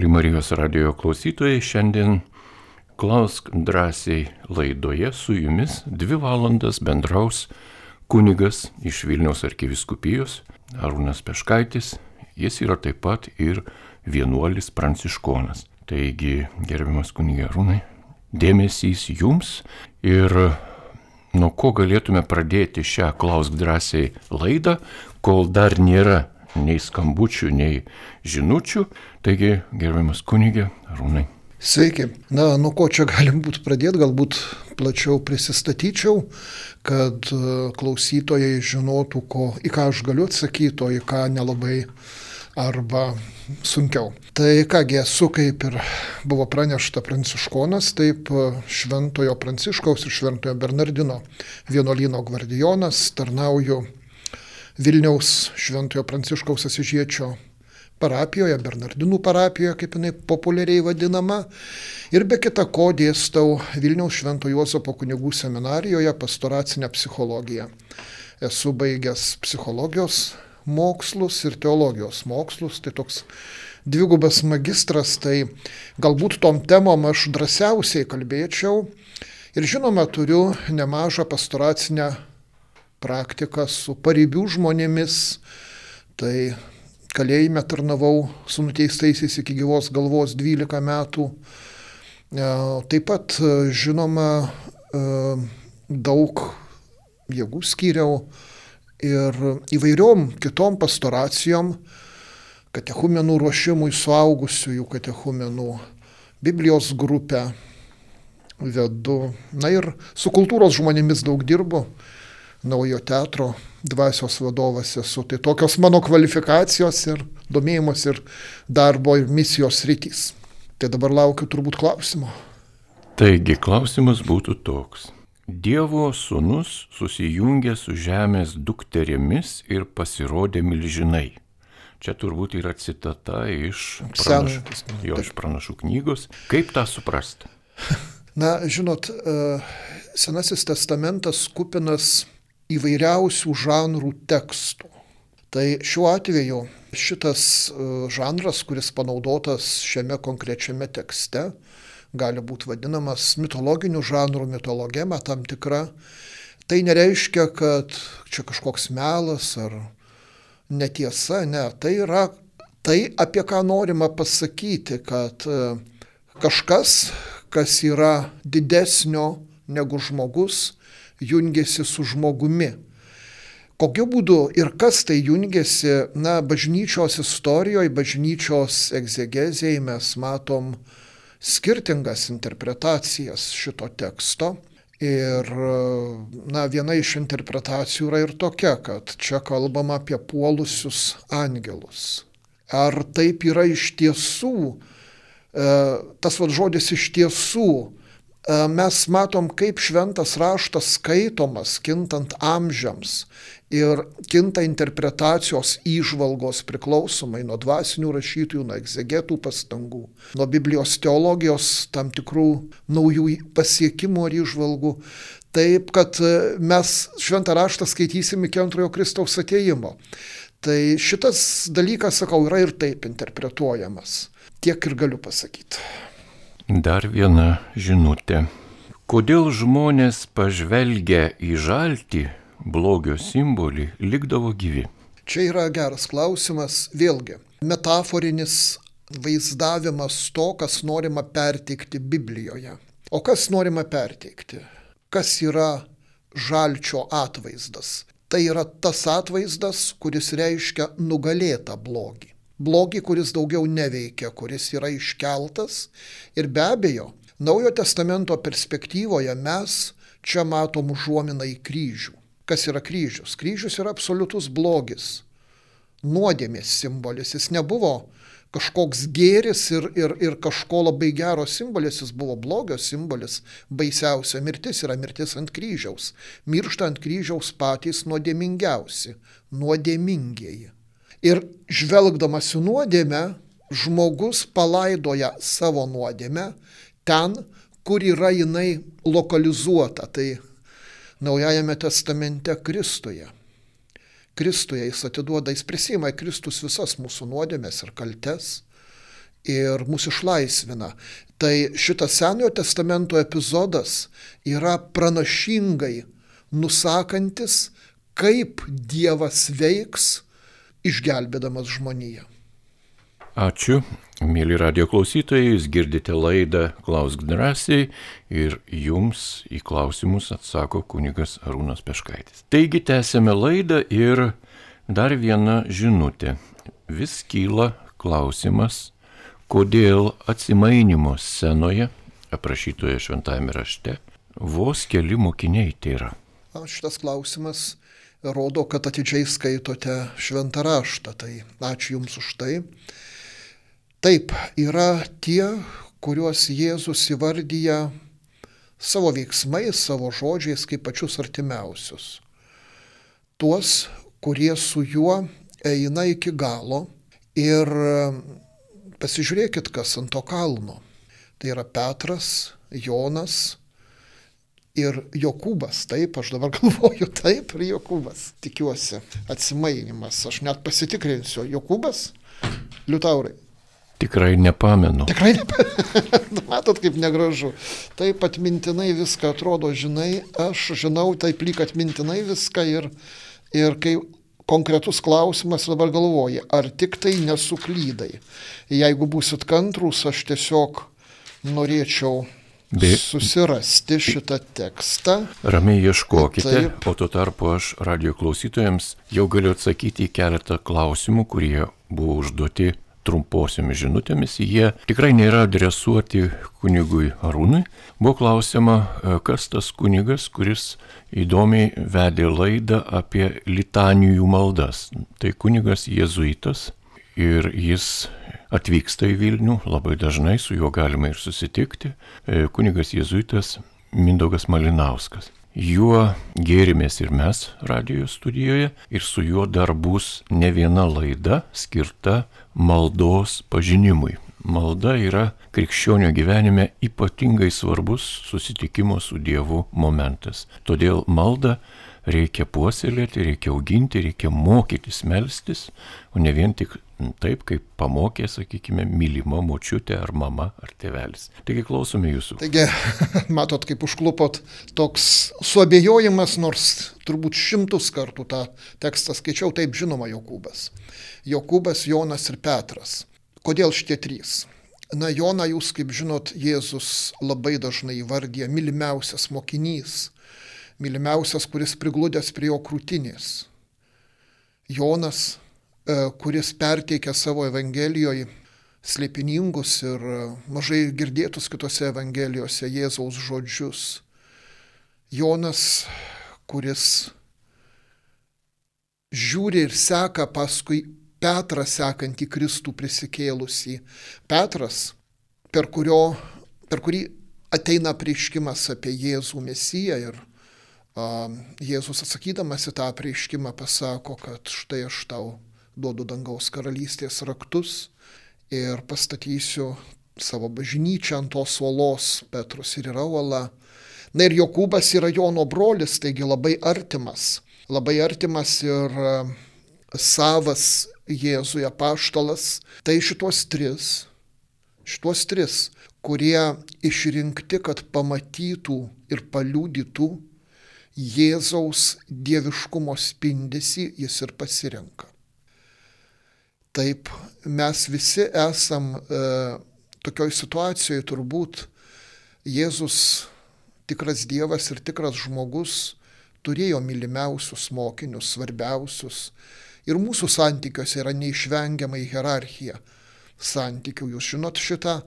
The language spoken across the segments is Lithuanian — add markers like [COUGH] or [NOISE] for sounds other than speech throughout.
Mėly Marijos radio klausytojai, šiandien Klausk drąsiai laidoje su jumis dvi valandas bendraus kunigas iš Vilniaus arkiviskupijos Arūnas Peškaitis. Jis yra taip pat ir vienuolis pranciškonas. Taigi, gerbiamas kunigė Arūnai, dėmesys jums ir nuo ko galėtume pradėti šią Klausk drąsiai laidą, kol dar nėra nei skambučių, nei žinučių. Taigi, gerbiamas kunigė Arūnai. Sveiki. Na, nuo ko čia galim būtų pradėti, galbūt plačiau prisistatyčiau, kad e, klausytojai žinotų, ko, į ką aš galiu atsakyti, o į ką nelabai arba sunkiau. Tai kągi esu, kaip ir buvo pranešta pranciškonas, taip e, Šventojo Pranciškaus ir Šventojo Bernardino vienuolino gvardijonas, tarnauju Vilniaus Šventojo Pranciškaus Asižiečio parapijoje, Bernardinų parapijoje, kaip jinai populiariai vadinama. Ir be kita ko dėstau Vilniaus Šventojo Juozapo kunigų seminarijoje pastoracinę psichologiją. Esu baigęs psichologijos mokslus ir teologijos mokslus, tai toks dvigubas magistras, tai galbūt tom temom aš drąsiausiai kalbėčiau. Ir žinoma, turiu nemažą pastoracinę praktiką su paribių žmonėmis. Tai kalėjime tarnavau su nuteistaisiais iki gyvos galvos 12 metų. E, taip pat, e, žinoma, e, daug jėgų skyriau ir įvairiom kitom pastoracijom, katechumenų ruošimui suaugusiųjų katechumenų, Biblijos grupę vedu. Na ir su kultūros žmonėmis daug dirbu naujo teatro dvasios vadovas esu. Tai tokios mano kvalifikacijos ir domėjimas ir darbo ir misijos rytys. Tai dabar laukiu turbūt klausimo. Taigi klausimas būtų toks. Dievo sūnus susijungė su žemės dukterėmis ir pasirodė milžinai. Čia turbūt yra citata iš pranašų, jo, iš pranašų knygos. Kaip tą suprasti? [LAUGHS] Na, žinot, e, Senasis testamentas kupinas įvairiausių žanrų tekstų. Tai šiuo atveju šitas e, žanras, kuris panaudotas šiame konkrečiame tekste, gali būti vadinamas mitologiniu žanru, mitologema tam tikra. Tai nereiškia, kad čia kažkoks melas ar netiesa, ne. Tai yra tai, apie ką norima pasakyti, kad e, kažkas, kas yra didesnio negu žmogus, jungiasi su žmogumi. Kokiu būdu ir kas tai jungiasi, na, bažnyčios istorijoje, bažnyčios egzegezijai mes matom skirtingas interpretacijas šito teksto. Ir, na, viena iš interpretacijų yra ir tokia, kad čia kalbama apie puolusius angelus. Ar taip yra iš tiesų, e, tas vad žodis iš tiesų mes matom, kaip šventas raštas skaitomas, kintant amžiams ir kinta interpretacijos įžvalgos priklausomai nuo dvasinių rašytojų, nuo egzegetų pastangų, nuo Biblijos teologijos tam tikrų naujų pasiekimų ar įžvalgų. Taip, kad e, mes šventą raštą skaitysim iki antrojo Kristaus ateimo. Tai šitas dalykas, sakau, yra ir taip interpretuojamas. Tiek ir galiu pasakyti. Dar viena žinutė. Kodėl žmonės pažvelgia į žaltį, blogio simbolį, likdavo gyvi? Čia yra geras klausimas, vėlgi, metaforinis vaizdavimas to, kas norima perteikti Biblijoje. O kas norima perteikti? Kas yra žalčio atvaizdas? Tai yra tas atvaizdas, kuris reiškia nugalėtą blogį blogį, kuris daugiau neveikia, kuris yra iškeltas. Ir be abejo, Naujo testamento perspektyvoje mes čia matom užuominą į kryžių. Kas yra kryžius? Kryžius yra absoliutus blogis. Nuodėmės simbolis. Jis nebuvo kažkoks gėris ir, ir, ir kažko labai gero simbolis, jis buvo blogio simbolis. Baisiausia mirtis yra mirtis ant kryžiaus. Miršta ant kryžiaus patys nuodėmingiausi, nuodėmingieji. Ir žvelgdamas į nuodėmę, žmogus palaidoja savo nuodėmę ten, kur yra jinai lokalizuota. Tai Naujajame testamente Kristuje. Kristuje jis atiduoda, jis prisima Kristus visas mūsų nuodėmės ir kaltes. ir mūsų išlaisvina. Tai šitas Senojo testamento epizodas yra pranašingai nusakantis, kaip Dievas veiks išgelbėdamas žmoniją. Ačiū, mėly radio klausytojai, jūs girdite laidą Klausk drąsiai ir jums į klausimus atsako kunigas Arūnas Peškaitis. Taigi tęsėme laidą ir dar viena žinutė. Vis kyla klausimas, kodėl atsimainimo scenoje, aprašytoje šventajame rašte, vos keli mokiniai tai yra. Šitas klausimas rodo, kad atidžiai skaitote šventą raštą, tai ačiū Jums už tai. Taip, yra tie, kuriuos Jėzus įvardyja savo veiksmais, savo žodžiais kaip pačius artimiausius. Tuos, kurie su juo eina iki galo ir pasižiūrėkit, kas ant to kalno. Tai yra Petras, Jonas ir Jokūbas. Taip, aš dabar [LAUGHS] galvoju, taip ir Jokūbas. Tikiuosi, atsimainimas. Aš net pasitikrinsiu. Jokūbas, Liutaurai. Tikrai nepamenu. Tikrai nepamenu. [LAUGHS] Matot, kaip negražu. Taip atmintinai viską atrodo, žinai, aš žinau taip lyg atmintinai viską ir, ir kai konkretus klausimas dabar galvoji, ar tik tai nesuklydai. Jeigu busit kantrus, aš tiesiog norėčiau Be... susirasti šitą tekstą. Ramiai ieškokite, Taip. o tuo tarpu aš radio klausytojams jau galiu atsakyti į keletą klausimų, kurie buvo užduoti trumposiomis žinutėmis, jie tikrai nėra adresuoti kunigui Arūnui. Buvo klausima, e, kas tas kunigas, kuris įdomiai vedė laidą apie litanijų maldas. Tai kunigas jėzuitas ir jis atvyksta į Vilnių, labai dažnai su juo galima ir susitikti. E, kunigas jėzuitas Mindaugas Malinauskas. Juo gėrimės ir mes radio studijoje ir su juo dar bus ne viena laida skirta maldos pažinimui. Malda yra krikščionio gyvenime ypatingai svarbus susitikimo su Dievu momentas. Todėl maldą reikia puoselėti, reikia auginti, reikia mokytis melstis, o ne vien tik taip, kaip pamokė, sakykime, mylima močiutė ar mama ar tėvelis. Taigi klausome jūsų. Taigi, [LAUGHS] matot, kaip užklupot toks suabejojimas, nors turbūt šimtus kartų tą tekstą skaičiau, taip žinoma Jokūbas. Jokūbas, Jonas ir Petras. Kodėl šitie trys? Na, Joną jūs, kaip žinot, Jėzus labai dažnai įvardė mylimiausias mokinys, mylimiausias, kuris prigludęs prie jo krūtinės. Jonas kuris perteikia savo Evangelijoje slėpiningus ir e, mažai girdėtus kitose Evangelijose Jėzaus žodžius. Jonas, kuris žiūri ir seka paskui Petrą sekantį Kristų prisikėlusį. Petras, per, kurio, per kurį ateina prieškimas apie Jėzų Mesiją ir a, Jėzus atsakydamas į tą prieškimą pasako, kad štai aš tau duodu dangaus karalystės raktus ir pastatysiu savo bažnyčią ant tos uolos, Petrus ir yra uola. Na ir Jokūbas yra Jono brolis, taigi labai artimas, labai artimas ir e, savas Jėzuje paštalas. Tai šitos tris, šitos tris, kurie išrinkti, kad pamatytų ir paliūdytų Jėzaus dieviškumo spindesi, jis ir pasirenka. Taip, mes visi esam e, tokioj situacijoje turbūt Jėzus, tikras Dievas ir tikras žmogus, turėjo mylimiausius mokinius, svarbiausius. Ir mūsų santykiuose yra neišvengiamai hierarchija santykių. Jūs žinot šitą,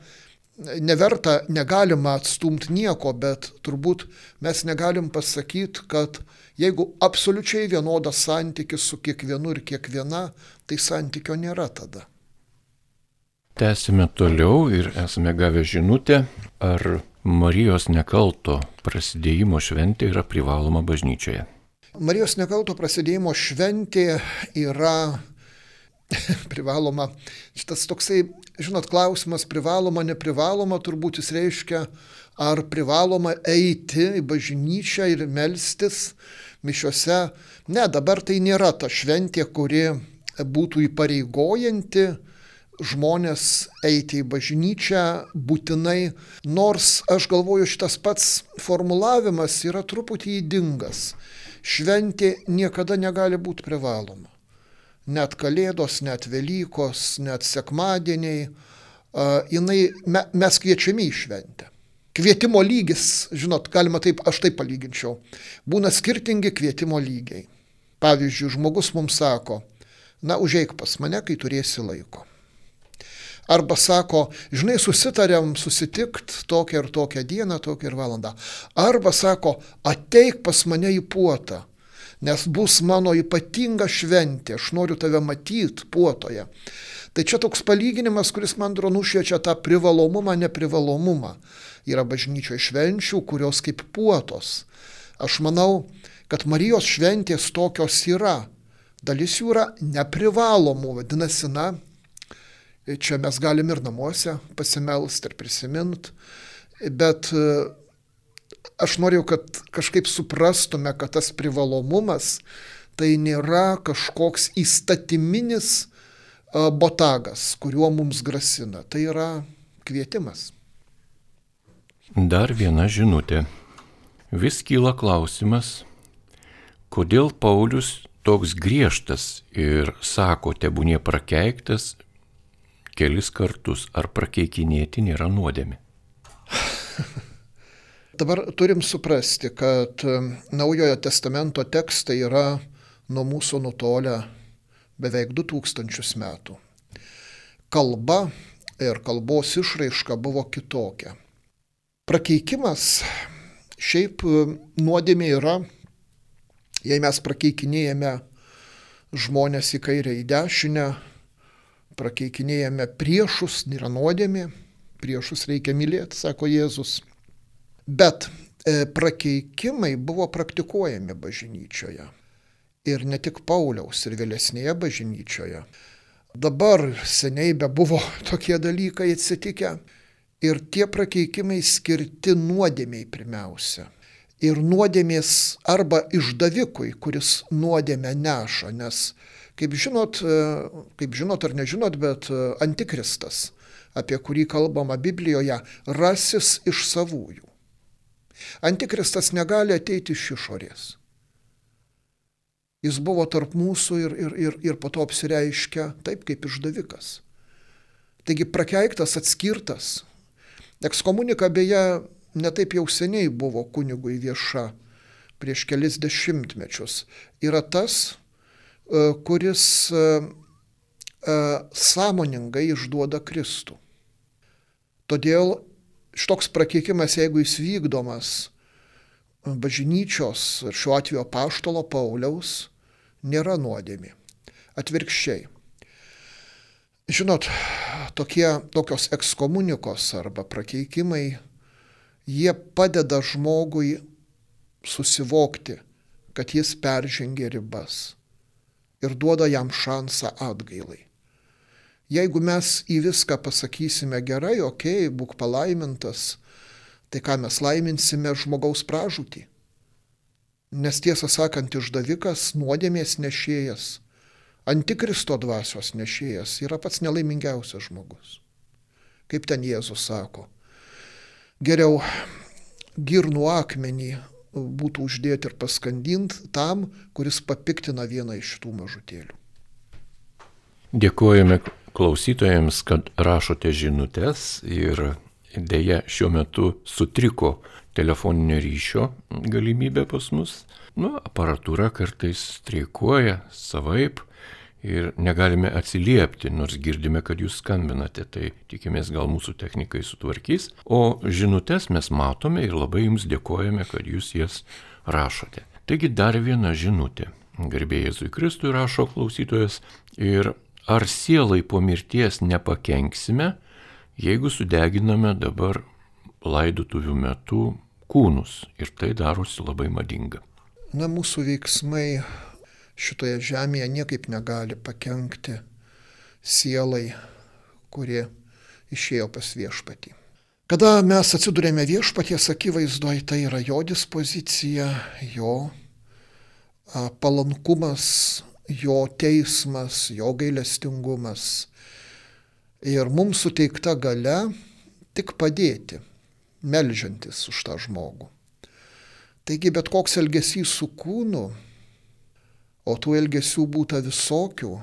neverta, negalima atstumti nieko, bet turbūt mes negalim pasakyti, kad Jeigu absoliučiai vienodas santykis su kiekvienu ir kiekviena, tai santykio nėra tada. Tęsime toliau ir esame gavę žinutę, ar Marijos nekalto prasidėjimo šventė yra privaloma bažnyčioje. Marijos nekalto prasidėjimo šventė yra [LAUGHS] privaloma. Šitas toksai, žinot, klausimas privaloma, neprivaloma, turbūt jis reiškia, ar privaloma eiti į bažnyčią ir melstis mišiuose. Ne, dabar tai nėra ta šventė, kuri būtų įpareigojanti žmonės eiti į bažnyčią būtinai, nors aš galvoju šitas pats formulavimas yra truputį įdingas. Šventė niekada negali būti privaloma. Net kalėdos, net Velykos, net sekmadieniai, uh, jinai, me, mes kviečiami į šventę. Kvietimo lygis, žinot, galima taip, aš taip palyginčiau, būna skirtingi kvietimo lygiai. Pavyzdžiui, žmogus mums sako, na, užeik pas mane, kai turėsi laiko. Arba sako, žinai, susitarėm susitikt tokią ir tokią dieną, tokią ir valandą. Arba sako, ateik pas mane į puotą, nes bus mano ypatinga šventė, aš noriu tave matyti puotoje. Tai čia toks palyginimas, kuris man atrodo nušviečia tą privalomumą, neprivalomumą yra bažnyčioje švenčių, kurios kaip puotos. Aš manau, kad Marijos šventės tokios yra. Dalis jų yra neprivalomų, vadinasi, na, čia mes galim ir namuose pasimelsti ir prisiminti, bet e, aš noriu, kad kažkaip suprastume, kad tas privalomumas tai nėra kažkoks įstatyminis e, botagas, kuriuo mums grasina. Tai yra kvietimas. Dar viena žinutė. Vis kyla klausimas, kodėl Paulius toks griežtas ir sako, tebūnie prakeiktas kelis kartus, ar prakeikinėti nėra nuodėmi. [LAUGHS] Dabar turim suprasti, kad Naujojo testamento tekstai yra nuo mūsų nutolę beveik 2000 metų. Kalba ir kalbos išraiška buvo kitokia. Prakeikimas šiaip e, nuodėmė yra, jei mes prakeikinėjame žmonės į kairę, į dešinę, prakeikinėjame priešus, yra nuodėmė, priešus reikia mylėti, sako Jėzus. Bet e, prakeikimai buvo praktikuojami bažnyčioje. Ir ne tik Pauliaus, ir vėlesnėje bažnyčioje. Dabar seniai be buvo [LAUGHS] tokie dalykai atsitikę. Ir tie prakeikimai skirti nuodėmiai pirmiausia. Ir nuodėmės arba išdavikui, kuris nuodėmę neša, nes, kaip žinot, kaip žinot ar nežinot, bet antikristas, apie kurį kalbama Biblijoje, rasis iš savųjų. Antikristas negali ateiti iš išorės. Jis buvo tarp mūsų ir, ir, ir, ir po to apsireiškia taip kaip išdavikas. Taigi prakeiktas, atskirtas, Ekskomunika beje netaip jau seniai buvo kunigui vieša, prieš kelis dešimtmečius. Yra tas, e, kuris e, e, sąmoningai išduoda Kristų. Todėl šitoks prakeikimas, jeigu jis vykdomas bažnyčios, šiuo atveju paštolo Pauliaus, nėra nuodėmi. Atvirkščiai. Žinot, tokie, tokios ekskomunikos arba prakeikimai, jie padeda žmogui susivokti, kad jis peržengė ribas ir duoda jam šansą atgailai. Jeigu mes į viską pasakysime gerai, okei, okay, būk palaimintas, tai ką mes laiminsime žmogaus pražūtį. Nes tiesą sakant, išdavikas, nuodėmės nešėjas, Antikristo dvasios nešėjas yra pats nelaimingiausias žmogus. Kaip ten Jėzus sako, geriau girnų akmenį būtų uždėti ir paskandinti tam, kuris papiktina vieną iš šitų mažutėlių. Dėkojame klausytojams, kad rašote žinutės ir dėja šiuo metu sutriko telefoninio ryšio galimybė pas mus. Nu, aparatūra kartais streikuoja savaip ir negalime atsiliepti, nors girdime, kad jūs skambinate, tai tikimės gal mūsų technikai sutvarkys, o žinutės mes matome ir labai jums dėkojame, kad jūs jas rašote. Taigi dar viena žinutė. Garbėjai Jėzui Kristui rašo klausytojas ir ar sielai po mirties nepakenksime, jeigu sudeginame dabar laidotuvių metu kūnus ir tai darosi labai madinga. Na, mūsų veiksmai šitoje žemėje niekaip negali pakengti sielai, kuri išėjo pas viešpatį. Kada mes atsidurėme viešpaties akivaizdoje, tai yra jo dispozicija, jo palankumas, jo teismas, jo gailestingumas. Ir mums suteikta gale tik padėti, melžiantis už tą žmogų. Taigi bet koks elgesys su kūnu, o tų elgesių būta visokių,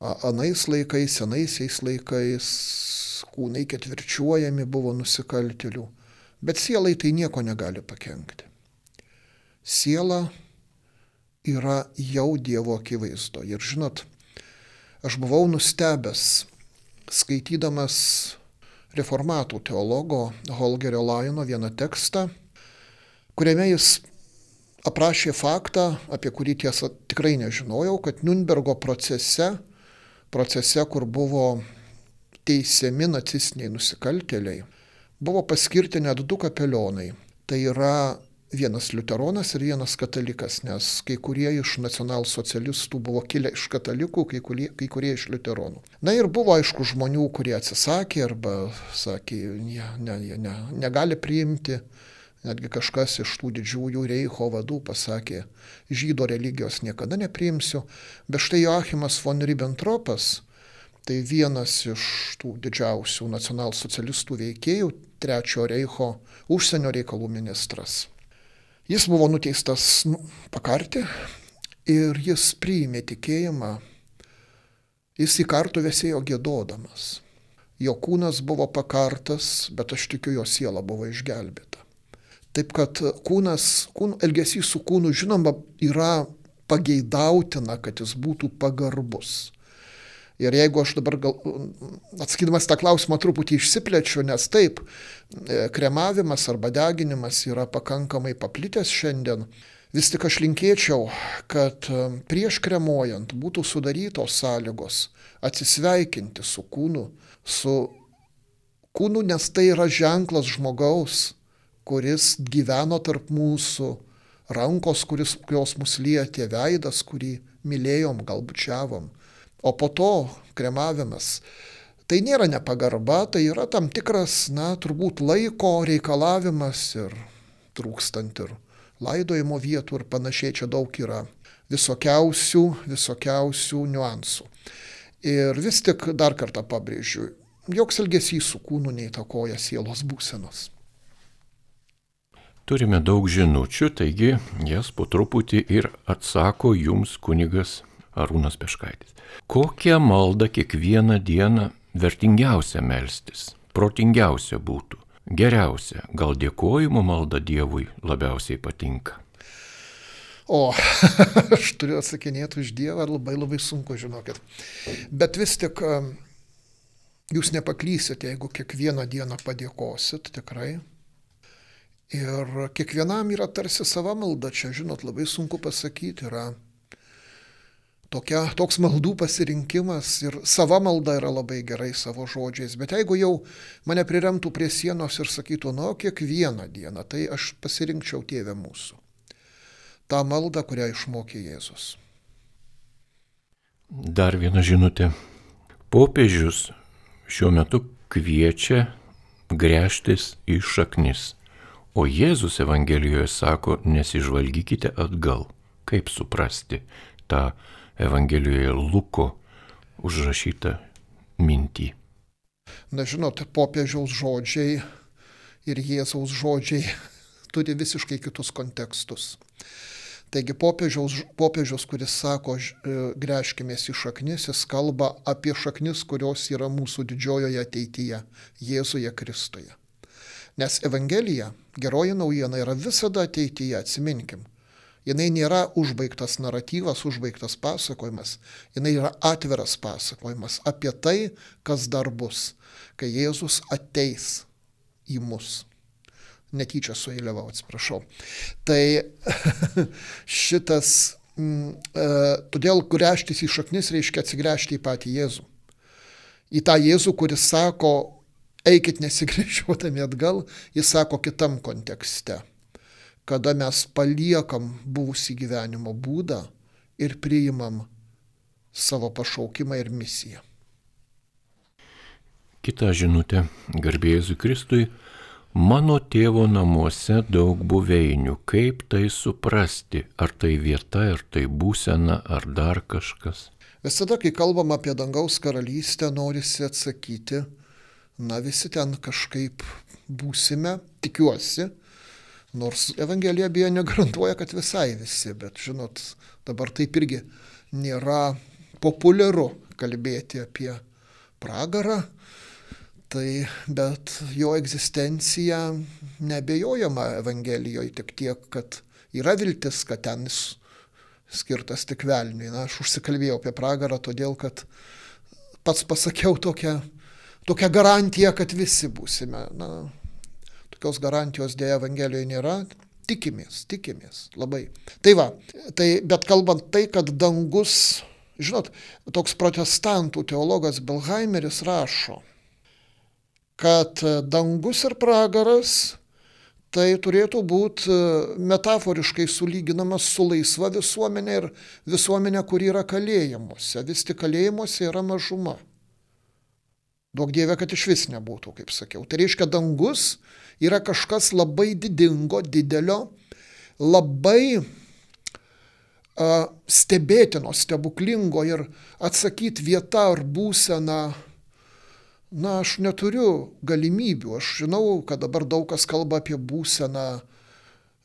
anais laikais, senaisiais laikais, kūnai ketvirčiuojami buvo nusikaltelių, bet sielai tai nieko negali pakengti. Siela yra jau Dievo akivaizdo. Ir žinot, aš buvau nustebęs, skaitydamas reformatų teologo Holgerio Laino vieną tekstą, kuriame jis aprašė faktą, apie kurį tiesą tikrai nežinojau, kad Nürnbergo procese, procese, kur buvo teisiami nacistiniai nusikaltėliai, buvo paskirti net du kapelionai. Tai yra vienas liuteronas ir vienas katalikas, nes kai kurie iš nacionalsocialistų buvo kilę iš katalikų, kai kurie, kai kurie iš liuteronų. Na ir buvo aišku žmonių, kurie atsisakė arba sakė, ne, ne, ne, negali priimti. Netgi kažkas iš tų didžiųjų Reicho vadų pasakė, žydo religijos niekada nepriimsiu, bet štai Joachimas von Ribbentropas, tai vienas iš tų didžiausių nacionalsocialistų veikėjų, Trečiojo Reicho užsienio reikalų ministras. Jis buvo nuteistas nu, pakarti ir jis priėmė tikėjimą. Jis į kartų vesėjo gėdodamas. Jo kūnas buvo pakartas, bet aš tikiu, jo siela buvo išgelbėta. Taip kad kūnas, kūn, elgesys su kūnu, žinoma, yra pageidautina, kad jis būtų pagarbus. Ir jeigu aš dabar gal, atsakydamas tą klausimą truputį išsiplečiu, nes taip, e, kremavimas arba deginimas yra pakankamai paplitęs šiandien, vis tik aš linkėčiau, kad e, prieš kremuojant būtų sudarytos sąlygos atsisveikinti su kūnu, su kūnu, nes tai yra ženklas žmogaus, kuris gyveno tarp mūsų, rankos, kuris, kurios mus lietė, veidas, kurį mylėjom, galbūt čiavom O po to kremavimas. Tai nėra nepagarba, tai yra tam tikras, na, turbūt laiko reikalavimas ir trūkstant ir laidojimo vietų ir panašiai čia daug yra visokiausių, visokiausių niuansų. Ir vis tik dar kartą pabrėžiu, joks elgesys su kūnu neįtakoja sielos būsenos. Turime daug žinučių, taigi jas po truputį ir atsako jums kunigas Arūnas Peškaitis. Kokią maldą kiekvieną dieną vertingiausia melstis, protingiausia būtų, geriausia, gal dėkojimo malda Dievui labiausiai patinka? O, [LAUGHS] aš turiu atsakinėti už Dievą, labai labai sunku, žinokit. Bet vis tik jūs nepaklysite, jeigu kiekvieną dieną padėkosit, tikrai. Ir kiekvienam yra tarsi sava malda, čia, žinot, labai sunku pasakyti, yra tokia, toks maldų pasirinkimas ir sava malda yra labai gerai savo žodžiais, bet jeigu jau mane priremtų prie sienos ir sakytų, nu, kiekvieną dieną, tai aš pasirinkčiau tėvę mūsų. Ta malda, kurią išmokė Jėzus. Dar viena žinutė. Popiežius šiuo metu kviečia grėžtis į šaknis, o Jėzus Evangelijoje sako, nesižvalgykite atgal. Kaip suprasti tą Evangelijoje Luko užrašytą mintį. Na žinot, popiežiaus žodžiai ir Jėzaus žodžiai [LAUGHS] turi visiškai kitus kontekstus. Taigi popiežiaus, popiežiaus, kuris sako, e, grėžkimės į šaknis, jis kalba apie šaknis, kurios yra mūsų didžiojoje ateityje, Jėzuje Kristuje. Nes Evangelija, geroji naujiena yra visada ateityje, atsiminkim. Jinai nėra užbaigtas naratyvas, užbaigtas pasakojimas, jinai yra atviras pasakojimas apie tai, kas dar bus, kai Jėzus ateis į mus. Netyčia suėliavau, atsiprašau. Tai [LAUGHS] šitas, m, e, todėl gręžtis į šaknis reiškia atsigręžti į patį Jėzų. Į tą Jėzų, kuris sako, eikit nesigręžiuotami atgal, jis sako kitam kontekste. Kada mes paliekam buvusį gyvenimo būdą ir priimam savo pašaukimą ir misiją. Kita žinutė, garbėjus Kristui, mano tėvo namuose daug buveinių, kaip tai suprasti, ar tai vieta, ar tai būsena, ar dar kažkas. Visada, kai kalbam apie dangaus karalystę, norisi atsakyti, na visi ten kažkaip būsime, tikiuosi, nors Evangelija beje negarantuoja, kad visai visi, bet žinot, dabar taip irgi nėra populiaru kalbėti apie pragarą, tai bet jo egzistencija nebejojama Evangelijoje tik tiek, kad yra viltis, kad ten jis skirtas tik velniui. Na, aš užsikalbėjau apie pragarą, todėl kad pats pasakiau tokią, tokią garantiją, kad visi būsime. Na, tokios garantijos dėja Evangelijoje nėra. Tikimės, tikimės, labai. Tai va, tai, bet kalbant tai, kad dangus, žinot, toks protestantų teologas Belheimeris rašo, kad dangus ir pragaras tai turėtų būti e, metaforiškai sulyginamas su laisva visuomenė ir visuomenė, kuri yra kalėjimuose. Vis tik kalėjimuose yra mažuma. Daug dievė, kad iš vis nebūtų, kaip sakiau. Tai reiškia, dangus yra kažkas labai didingo, didelio, labai uh, stebėtino, stebuklingo ir atsakyti vieta ar būsena na, aš neturiu galimybių. Aš žinau, kad dabar daug kas kalba apie būseną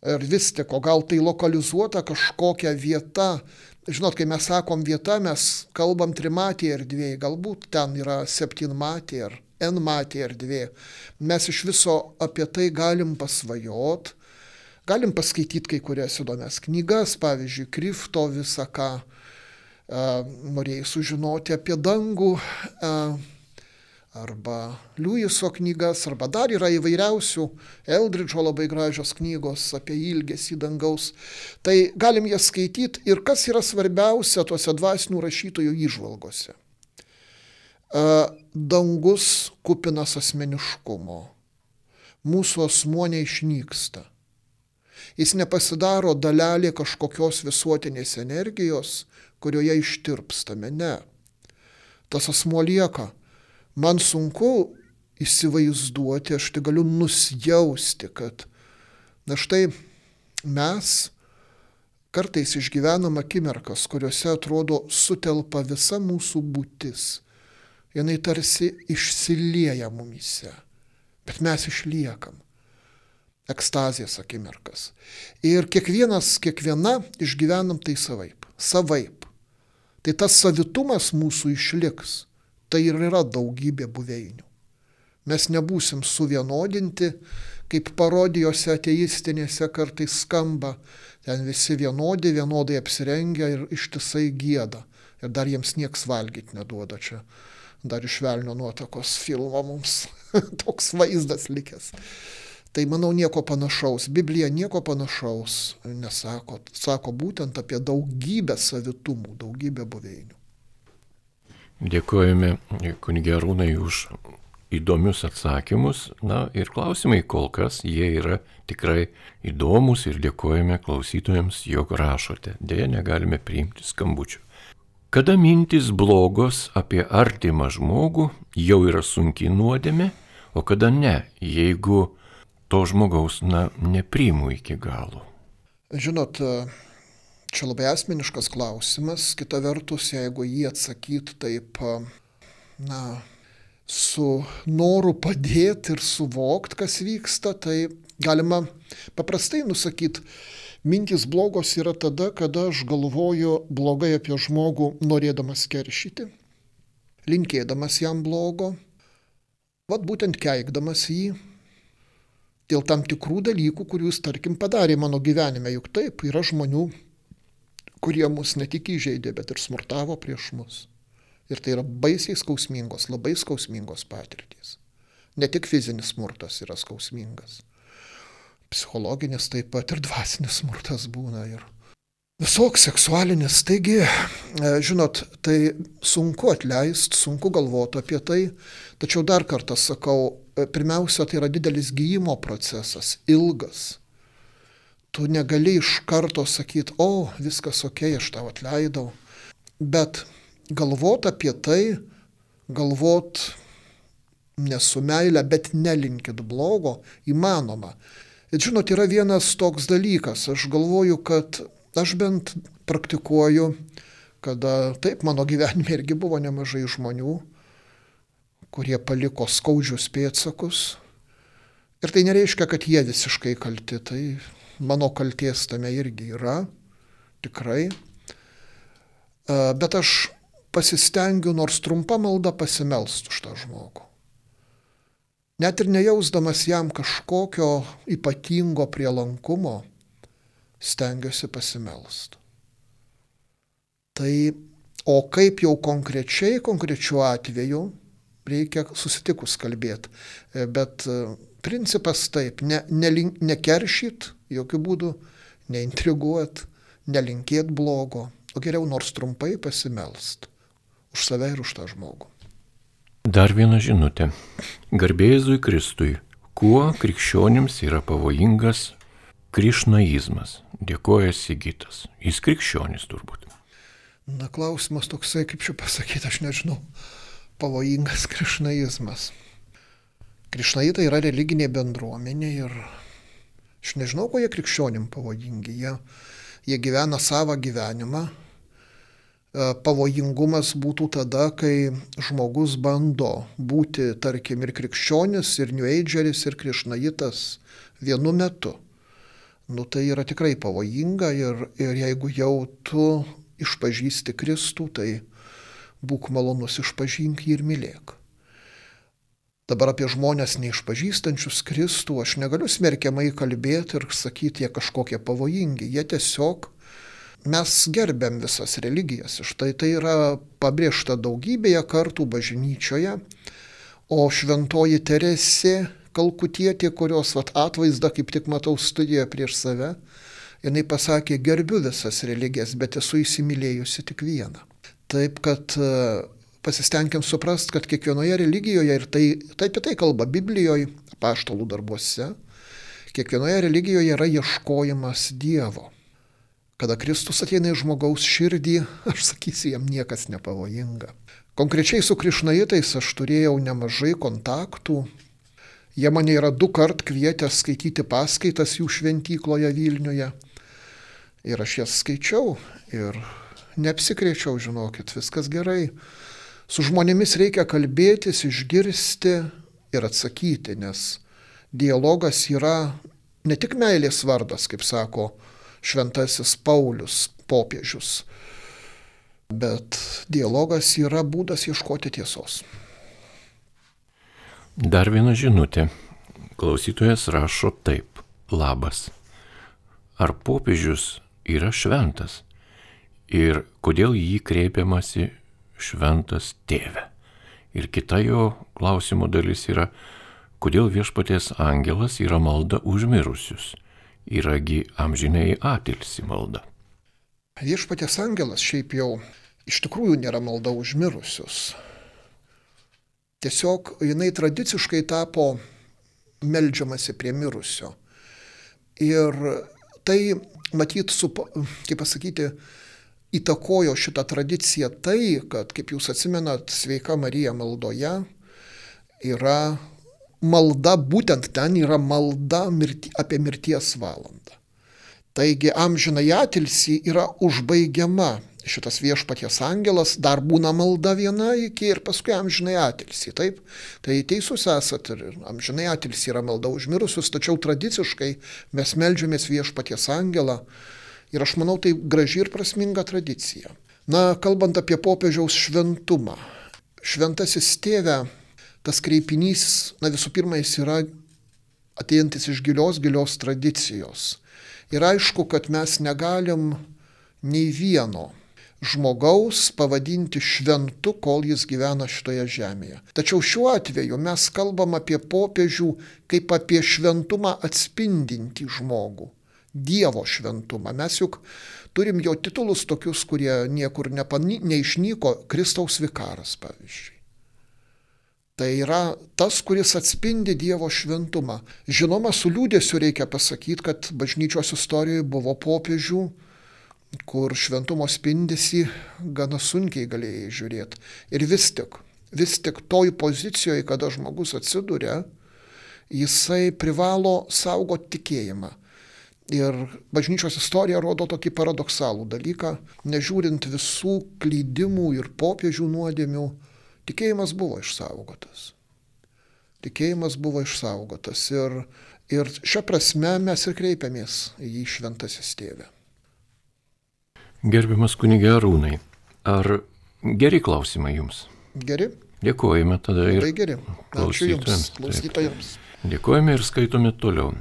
ir vis tik, o gal tai lokalizuota kažkokia vieta. Žinot, kai mes sakom vieta, mes kalbam trimatį erdvėje, galbūt ten yra septynmatį ar n matį erdvė. Mes iš viso apie tai galim pasvajot, galim paskaityti kai kurias įdomias knygas, pavyzdžiui, Krifto visą ką, norėjai sužinoti apie dangų arba Liujiso knygas, arba dar yra įvairiausių Eldridžo labai gražios knygos apie ilgesį dangaus. Tai galim jas skaityti ir kas yra svarbiausia tuose dvasinių rašytojų įžvalgose. Dangus kupinas asmeniškumo. Mūsų asmuo neišnyksta. Jis nepasidaro dalelė kažkokios visuotinės energijos, kurioje ištirpstame. Ne. Tas asmuo lieka man sunku įsivaizduoti, aš tai galiu nusjausti, kad na štai mes kartais išgyvenam akimirkas, kuriuose atrodo sutelpa visa mūsų būtis. Jinai tarsi išsilieja mumise, bet mes išliekam. Ekstazės akimirkas. Ir kiekvienas, kiekviena išgyvenam tai savaip. Savaip. Tai tas savitumas mūsų išliks tai ir yra daugybė buveinių. Mes nebūsim suvienodinti, kaip parodijose ateistinėse kartais skamba, ten visi vienodi, vienodai apsirengia ir ištisai gėda. Ir dar jiems nieks valgyti neduoda čia. Dar iš velnio nuotakos filmo mums [LAUGHS] toks vaizdas likęs. Tai manau nieko panašaus. Biblija nieko panašaus nesako. Sako būtent apie daugybę savitumų, daugybę buveinių. Dėkojame kunigerūnai už įdomius atsakymus. Na ir klausimai kol kas jie yra tikrai įdomus ir dėkojame klausytojams, jog rašote. Deja, negalime priimti skambučių. Kada mintis blogos apie artimą žmogų jau yra sunkiai nuodėmė, o kada ne, jeigu to žmogaus, na, nepriimu iki galo. Žinot, Čia labai asmeniškas klausimas, kita vertus, jeigu jį atsakyt taip, na, su noru padėti ir suvokti, kas vyksta, tai galima paprastai nusakyti, mintis blogos yra tada, kada aš galvoju blogai apie žmogų, norėdamas keršyti, linkėdamas jam blogo, vad būtent keikdamas jį, dėl tam tikrų dalykų, kurių jis, tarkim, padarė mano gyvenime. Juk taip, yra žmonių, kurie mus ne tik įžeidė, bet ir smurtavo prieš mus. Ir tai yra baisiai skausmingos, labai skausmingos patirtys. Ne tik fizinis smurtas yra skausmingas. Psichologinis taip pat ir dvasinis smurtas būna ir visoks seksualinis. Taigi, e, žinot, tai sunku atleisti, sunku galvoti apie tai, tačiau dar kartą sakau, e, pirmiausia, tai yra didelis gyjimo procesas, ilgas tu negali iš karto sakyti, o, viskas ok, aš tau atleidau. Bet galvot apie tai, galvot nesu meilė, bet nelinkit blogo, įmanoma. Ir žinot, yra vienas toks dalykas, aš galvoju, kad aš bent praktikuoju, kada taip mano gyvenime irgi buvo nemažai žmonių, kurie paliko skaudžius pėtsakus. Ir tai nereiškia, kad jie visiškai kalti, tai mano kalties tame irgi yra, tikrai. Bet aš pasistengiu nors trumpą maldą pasimelst už tą žmogų. Net ir nejausdamas jam kažkokio ypatingo prielankumo, stengiuosi pasimelst. Tai o kaip jau konkrečiai, konkrečiu atveju, reikia susitikus kalbėti. E, bet e, principas taip, ne, nelink, nekeršyt jokių būdų, neintriguot, nelinkėt blogo, o geriau nors trumpai pasimelst už save ir už tą žmogų. Dar viena žinutė. Garbėzui Kristui, kuo krikščionims yra pavojingas krišnaizmas? Dėkoja Sigitas. Jis krikščionis turbūt. Na, klausimas toksai, kaip čia pasakyti, aš nežinau pavojingas [LAUGHS] krišnaizmas. Krišnaitai yra religinė bendruomenė ir aš nežinau, ko jie krikščionim pavojingi. Jie, jie gyvena savo gyvenimą. E, pavojingumas būtų tada, kai žmogus bando būti, tarkim, ir krikščionis, ir New Ageris, ir krišnaitas vienu metu. Nu tai yra tikrai pavojinga ir, ir jeigu jau tu išpažįsti Kristų, tai būk malonus išpažink jį ir mylėk. Dabar apie žmonės neišpažįstančius Kristų aš negaliu smerkiamai kalbėti ir sakyti, jie kažkokie pavojingi. Jie tiesiog, mes gerbiam visas religijas. Štai tai yra pabrėžta daugybėje kartų bažnyčioje. O šventoji Teresė Kalkutietė, kurios vat, atvaizdą kaip tik matau studijoje prieš save, jinai pasakė, gerbiu visas religijas, bet esu įsimylėjusi tik vieną. Taip kad pasistengėm suprast, kad kiekvienoje religijoje, ir tai, tai apie tai kalba Biblijoje, paštalų darbuose, kiekvienoje religijoje yra ieškojimas Dievo. Kada Kristus ateina į žmogaus širdį, [LAUGHS] aš sakysiu, jam niekas nepavojinga. Konkrečiai su krišnaitais aš turėjau nemažai kontaktų. Jie mane yra du kart kvietę skaityti paskaitas jų šventykloje Vilniuje. Ir aš jas skaičiau ir neapsikriečiau, žinokit, viskas gerai. Su žmonėmis reikia kalbėtis, išgirsti ir atsakyti, nes dialogas yra ne tik meilės vardas, kaip sako šventasis Paulius, popiežius, bet dialogas yra būdas ieškoti tiesos. Dar viena žinutė. Klausytojas rašo taip. Labas. Ar popiežius yra šventas? ir kodėl jį kreipiamasi šventas tėve. Ir kita jo klausimo dalis yra, kodėl viešpaties angelas yra malda užmirusius, yragi amžinai atilsi malda. Viešpaties angelas šiaip jau iš tikrųjų nėra malda užmirusius. Tiesiog jinai tradiciškai tapo melžiamasi prie mirusio. Ir tai matyt, su, kaip pasakyti, įtakojo šitą tradiciją tai, kad, kaip jūs atsimenat, Sveika Marija maldoje yra malda, būtent ten yra malda mirti, apie mirties valandą. Taigi amžinai atilsi yra užbaigiama šitas viešpaties angelas, dar būna malda viena iki ir paskui amžinai atilsi. Taip, tai teisus esat ir amžinai atilsi yra malda užmirusius, tačiau tradiciškai mes melžiamės viešpaties angelą Ir aš manau, tai graži ir prasminga tradicija. Na, kalbant apie popiežiaus šventumą. Šventasis tėve, tas kreipinys, na visų pirma, jis yra ateinantis iš gilios, gilios tradicijos. Ir aišku, kad mes negalim nei vieno žmogaus pavadinti šventu, kol jis gyvena šitoje žemėje. Tačiau šiuo atveju mes kalbam apie popiežių kaip apie šventumą atspindinti žmogų. Dievo šventumą. Mes juk turim jo titulus tokius, kurie niekur nepany, neišnyko, Kristaus vikaras, pavyzdžiui. Tai yra tas, kuris atspindi Dievo šventumą. Žinoma, su liūdėsiu reikia pasakyti, kad bažnyčios istorijoje buvo popiežių, kur šventumo spindisi gana sunkiai galėjai žiūrėti. Ir vis tik, vis tik toj pozicijoje, kada žmogus atsiduria, jisai privalo saugoti tikėjimą Ir bažnyčios istorija rodo tokį paradoksalų dalyką, nežiūrint visų klydimų ir popiežių nuodėmių, tikėjimas buvo išsaugotas. Tikėjimas buvo išsaugotas ir, ir šią prasme mes ir kreipiamės į jį šventasis tėvę. Gerbiamas kunigė Arūnai, ar geri klausimai jums? Geri? Dėkojame tada ir Labai geri. Ačiū Jums, klausytojams. Dėkojame ir skaitome toliau.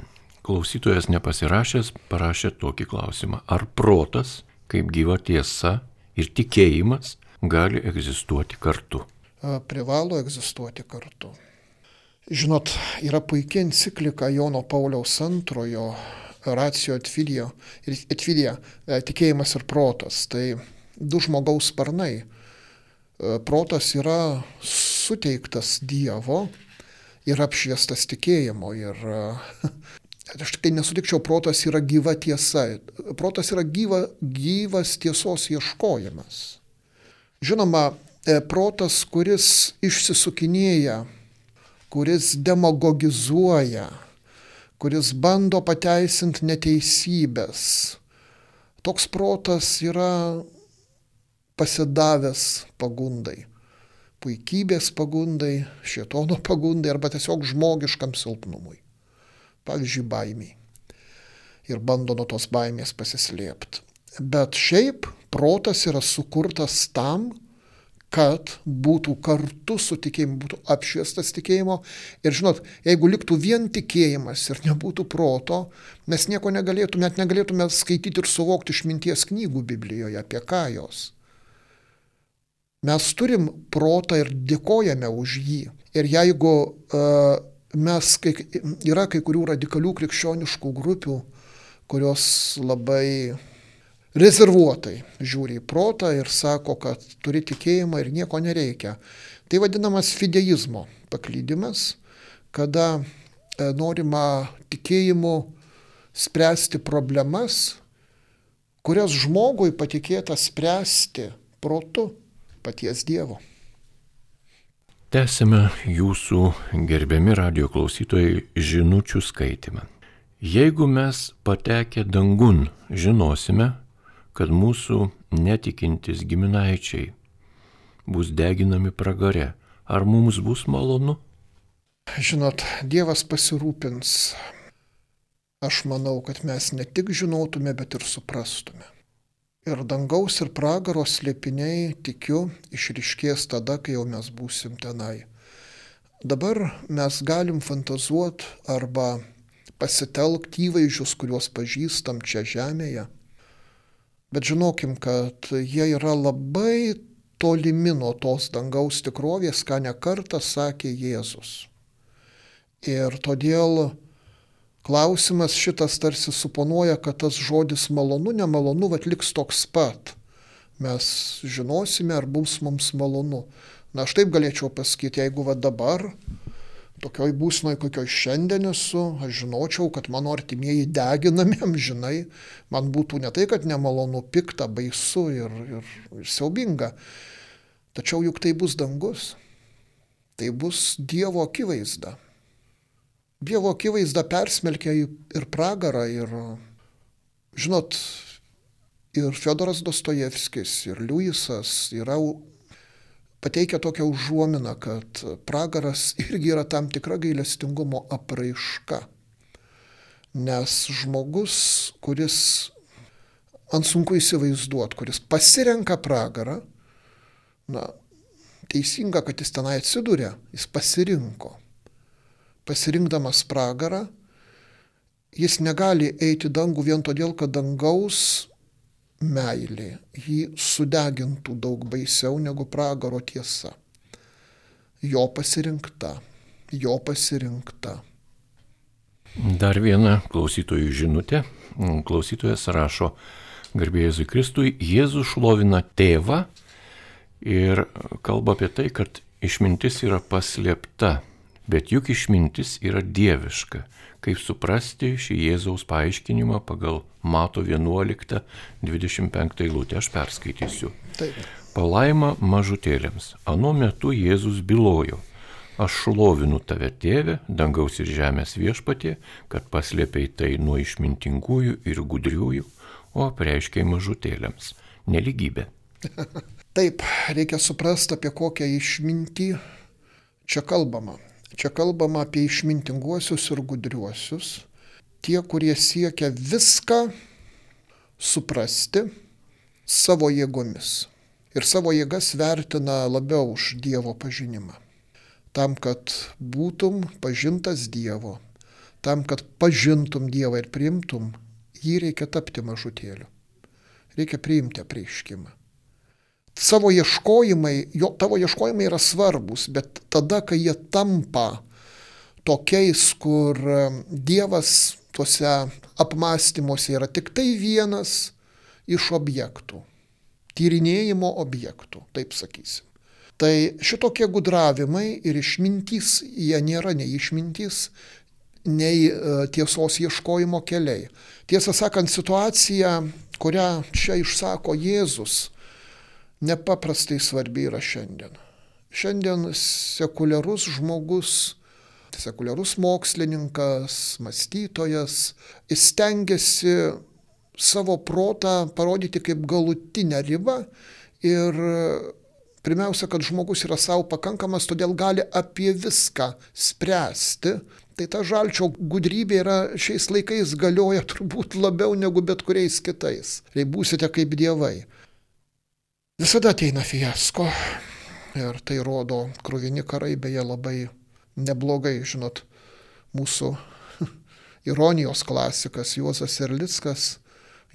Klausytojas nepasirašęs parašė tokį klausimą. Ar protas, kaip gyva tiesa ir tikėjimas gali egzistuoti kartu? Privalo egzistuoti kartu. Žinot, yra puikia enciklika Jono Pauliaus antrojo racijo atvidija, atvidija tikėjimas ir protas. Tai du žmogaus sparnai E, protas yra suteiktas Dievo ir apšviestas tikėjimo. Ir e, [LAUGHS] aš tik tai nesutikčiau, protas yra gyva tiesa. Protas yra gyva, gyvas tiesos ieškojimas. Žinoma, e, protas, kuris išsisukinėja, kuris demagogizuoja, kuris bando pateisinti neteisybės, toks protas yra pasidavęs pagundai. Puikybės pagundai, šietono pagundai arba tiesiog žmogiškam silpnumui. Pavyzdžiui, baimiai. Ir bando nuo tos baimės pasislėpti. Bet šiaip protas yra sukurtas tam, kad būtų kartu su tikėjimu, būtų apšviestas tikėjimo. Ir žinot, jeigu liktų vien tikėjimas ir nebūtų proto, mes nieko negalėtume, net negalėtume skaityti ir suvokti išminties knygų Biblijoje, apie ką jos. Mes turim protą ir dėkojame už jį. Ir jeigu uh, mes, kai, yra kai kurių radikalių krikščioniškų grupių, kurios labai rezervuotai žiūri į protą ir sako, kad turi tikėjimą ir nieko nereikia. Tai vadinamas fideizmo paklydimas, kada e, norima tikėjimu spręsti problemas, kurias žmogui patikėta spręsti protu paties Dievo. Tęsime jūsų gerbiami radio klausytojai žinučių skaitimą. Jeigu mes patekę dangun žinosime, kad mūsų netikintis giminaičiai bus deginami pragare, ar mums bus malonu? Žinot, Dievas pasirūpins. Aš manau, kad mes ne tik žinotume, bet ir suprastume. Ir dangaus ir pragaro slėpiniai, tikiu, išriškės tada, kai jau mes būsim tenai. Dabar mes galim fantazuoti arba pasitelkti įvaizdžius, kuriuos pažįstam čia žemėje. Bet žinokim, kad jie yra labai tolimi nuo tos dangaus tikrovės, ką nekartą sakė Jėzus. Ir todėl klausimas šitas tarsi suponuoja, kad tas žodis malonu, nemalonu, vad liks toks pat. Mes žinosime, ar bus mums malonu. Na, aš taip galėčiau pasakyti, jeigu va dabar, tokioj būsnoj, kokioj šiandien esu, aš žinočiau, kad mano artimieji deginami amžinai, man būtų ne tai, kad nemalonu, pikta, baisu ir, ir, ir siaubinga. Tačiau juk tai bus dangus. Tai bus Dievo akivaizda. Dievo akivaizda persmelkia ir pragarą, ir, žinot, ir Fedoras Dostojevskis, ir Liujisas yra pateikia tokią užuominą, kad pragaras irgi yra tam tikra gailestingumo apraiška. Nes žmogus, kuris, man sunku įsivaizduoti, kuris pasirenka pragarą, na, teisinga, kad jis tenai atsiduria, jis pasirinko pasirinkdamas pragarą, jis negali eiti dangų vien todėl, kad dangaus meilė jį sudegintų daug baisiau negu pragaro tiesa. Jo pasirinkta, jo pasirinkta. Dar viena klausytojų žinutė. Klausytojas rašo, garbėjai Kristui, Jėzus šlovina tėvą ir kalba apie tai, kad išmintis yra paslėpta Bet juk išmintis yra dieviška. Kaip suprasti šį Jėzaus paaiškinimą pagal Mato 11.25 eilutę aš perskaitysiu. Taip. Palaima mažutėlėms. Anu metu Jėzus bylojo. Aš šlovinu tave, tėve, dangaus ir žemės viešpatie, kad paslėpiai tai nuo išmintingųjų ir gudriųjų, o apreiškiai mažutėlėms. Neligybė. [LAUGHS] Taip, reikia suprasti, apie kokią išmintį čia kalbama. Čia kalbama apie išmintinguosius ir gudriuosius, tie, kurie siekia viską suprasti savo jėgomis. Ir savo jėgas vertina labiau už Dievo pažinimą. Tam, kad būtum pažintas Dievo, tam, kad pažintum Dievą ir priimtum, jį reikia tapti mažutėliu. Reikia priimti apreiškimą. Savo ieškojimai, jo, tavo ieškojimai yra svarbus, bet tada, kai jie tampa tokiais, kur Dievas tuose apmąstymuose yra tik tai vienas iš objektų, tyrinėjimo objektų, taip sakysim. Tai šitokie gudravimai ir išmintys, jie nėra nei išmintys, nei e, tiesos ieškojimo keliai. Tiesą sakant, situacija, kurią čia išsako Jėzus, nepaprastai svarbi yra šiandien. Šiandien sekuliarus žmogus sekuliarus mokslininkas, mąstytojas, jis stengiasi savo protą parodyti kaip galutinę ribą ir pirmiausia, kad žmogus yra savo pakankamas, todėl gali apie viską spręsti. Tai ta žalčio gudrybė yra šiais laikais galioja turbūt labiau negu bet kuriais kitais. Tai būsite kaip dievai. Visada ateina fiasko ir tai rodo kruvini karai, beje labai neblogai, žinot, mūsų [LAUGHS] ironijos klasikas Juozas Erlickas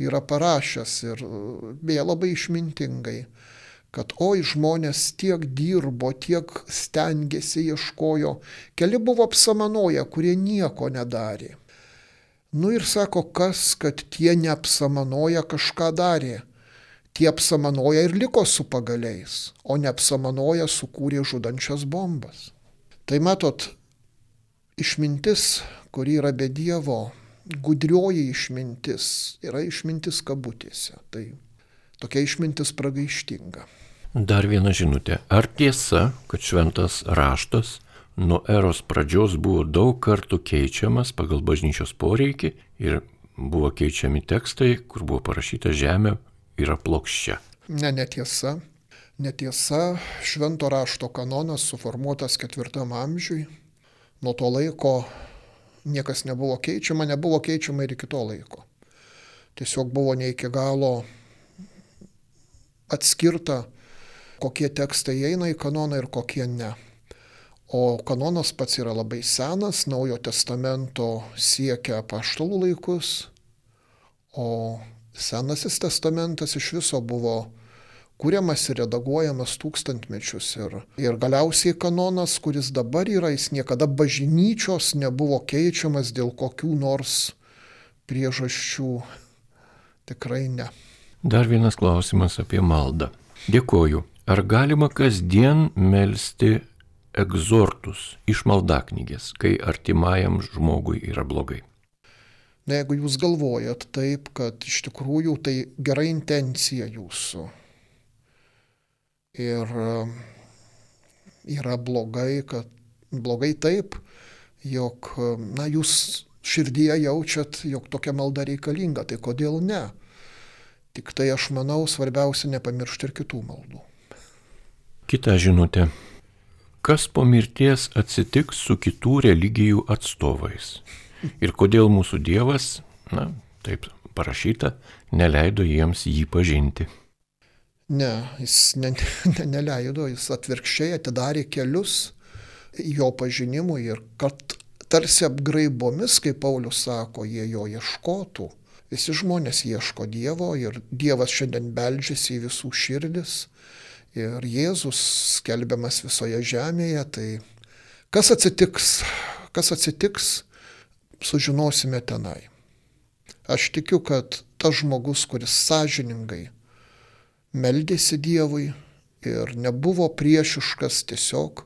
yra parašęs ir beje labai išmintingai, kad oi žmonės tiek dirbo, tiek stengiasi, ieškojo, keli buvo apsamanoję, kurie nieko nedarė. Nu ir sako, kas, kad tie neapsamanoja kažką darė. Tie apsamanoja ir liko su pagaliais, o neapsamanoja sukūrė žudančias bombas. Tai matot, išmintis, kuri yra be Dievo, gudrioji išmintis, yra išmintis kabutėse. Tai tokia išmintis pragaištinga. Dar viena žinutė. Ar tiesa, kad šventas raštas nuo eros pradžios buvo daug kartų keičiamas pagal bažnyčios poreikį ir buvo keičiami tekstai, kur buvo parašyta žemė yra plokščia? Ne, netiesa. Netiesa, švento rašto kanonas suformuotas ketvirtam amžiui. Nuo to laiko niekas nebuvo keičiama, nebuvo keičiama ir iki to laiko. Tiesiog buvo ne iki galo atskirta, kokie tekstai eina į kanoną ir kokie ne. O kanonas pats yra labai senas, Naujo testamento siekia paštalų laikus, o Senasis testamentas iš viso buvo kuriamas ir redaguojamas tūkstantmečius. Ir, ir galiausiai kanonas, kuris dabar yra, jis niekada bažnyčios nebuvo keičiamas dėl kokių nors priežasčių. Tikrai ne. Dar vienas klausimas apie maldą. Dėkoju. Ar galima kasdien melstį egzortus iš maldaknygės, kai artimajam žmogui yra blogai? Na, jeigu jūs galvojat taip, kad iš tikrųjų tai gera intencija jūsų, Ir e, yra blogai, kad blogai taip, jog, e, na, jūs širdyje jaučiat, jog tokia malda reikalinga, tai kodėl ne? Tik tai aš manau, svarbiausia nepamiršti ir kitų maldų. Kita žinutė. Kas po mirties atsitiks su kitų religijų atstovais? Ir kodėl mūsų Dievas, na, taip parašyta, neleido jiems jį pažinti? Ne, jis ne, ne, neleido, jis atvirkščiai atidarė kelius jo pažinimui ir kad tarsi apgraibomis, kaip Paulius sako, jie jo ieškotų. Visi žmonės ieško Dievo ir Dievas šiandien beldžiasi į visų širdis ir Jėzus skelbiamas visoje žemėje. Tai kas atsitiks, kas atsitiks, sužinosime tenai. Aš tikiu, kad tas žmogus, kuris sąžiningai meldėsi Dievui ir nebuvo priešiškas tiesiog.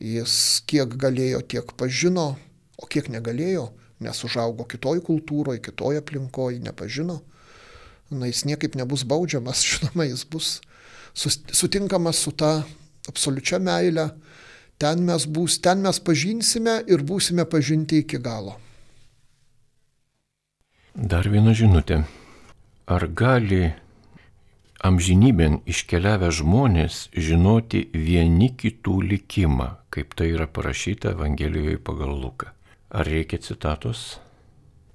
Jis kiek galėjo, tiek pažino, o kiek negalėjo, nes užaugo kitoj kultūroje, kitoj aplinkoje, nepažino. Na, jis niekaip nebus baudžiamas, [LAUGHS] žinoma, jis bus sutinkamas su ta absoliučia meile, Ten mes, bus, ten mes pažinsime ir būsime pažinti iki galo. Dar viena žinutė. Ar gali amžinybėn iškeliavę žmonės žinoti vieni kitų likimą, kaip tai yra parašyta Evangelijoje pagal Luką? Ar reikia citatos?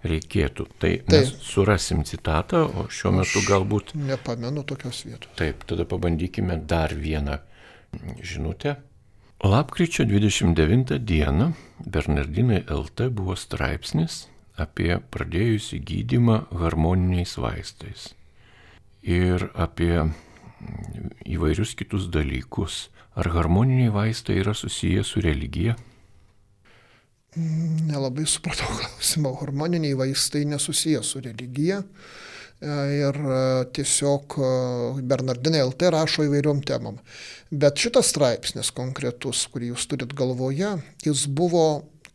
Reikėtų. Tai Taip. mes surasim citatą, o šiuo metu Aš galbūt. Nepamenu tokios vietos. Taip, tada pabandykime dar vieną žinutę. Lapkričio 29 dieną Bernardinai LT buvo straipsnis apie pradėjusį gydimą harmoniniais vaistais ir apie įvairius kitus dalykus. Ar harmoniniai vaistai yra susiję su religija? Nelabai supratau [LAUGHS] klausimą. Hormoniniai vaistai nesusiję su religija. Ir e, tiesiog e, Bernardinai LT rašo įvairiom temom. Bet šitas straipsnis konkretus, kurį jūs turit galvoje, jis buvo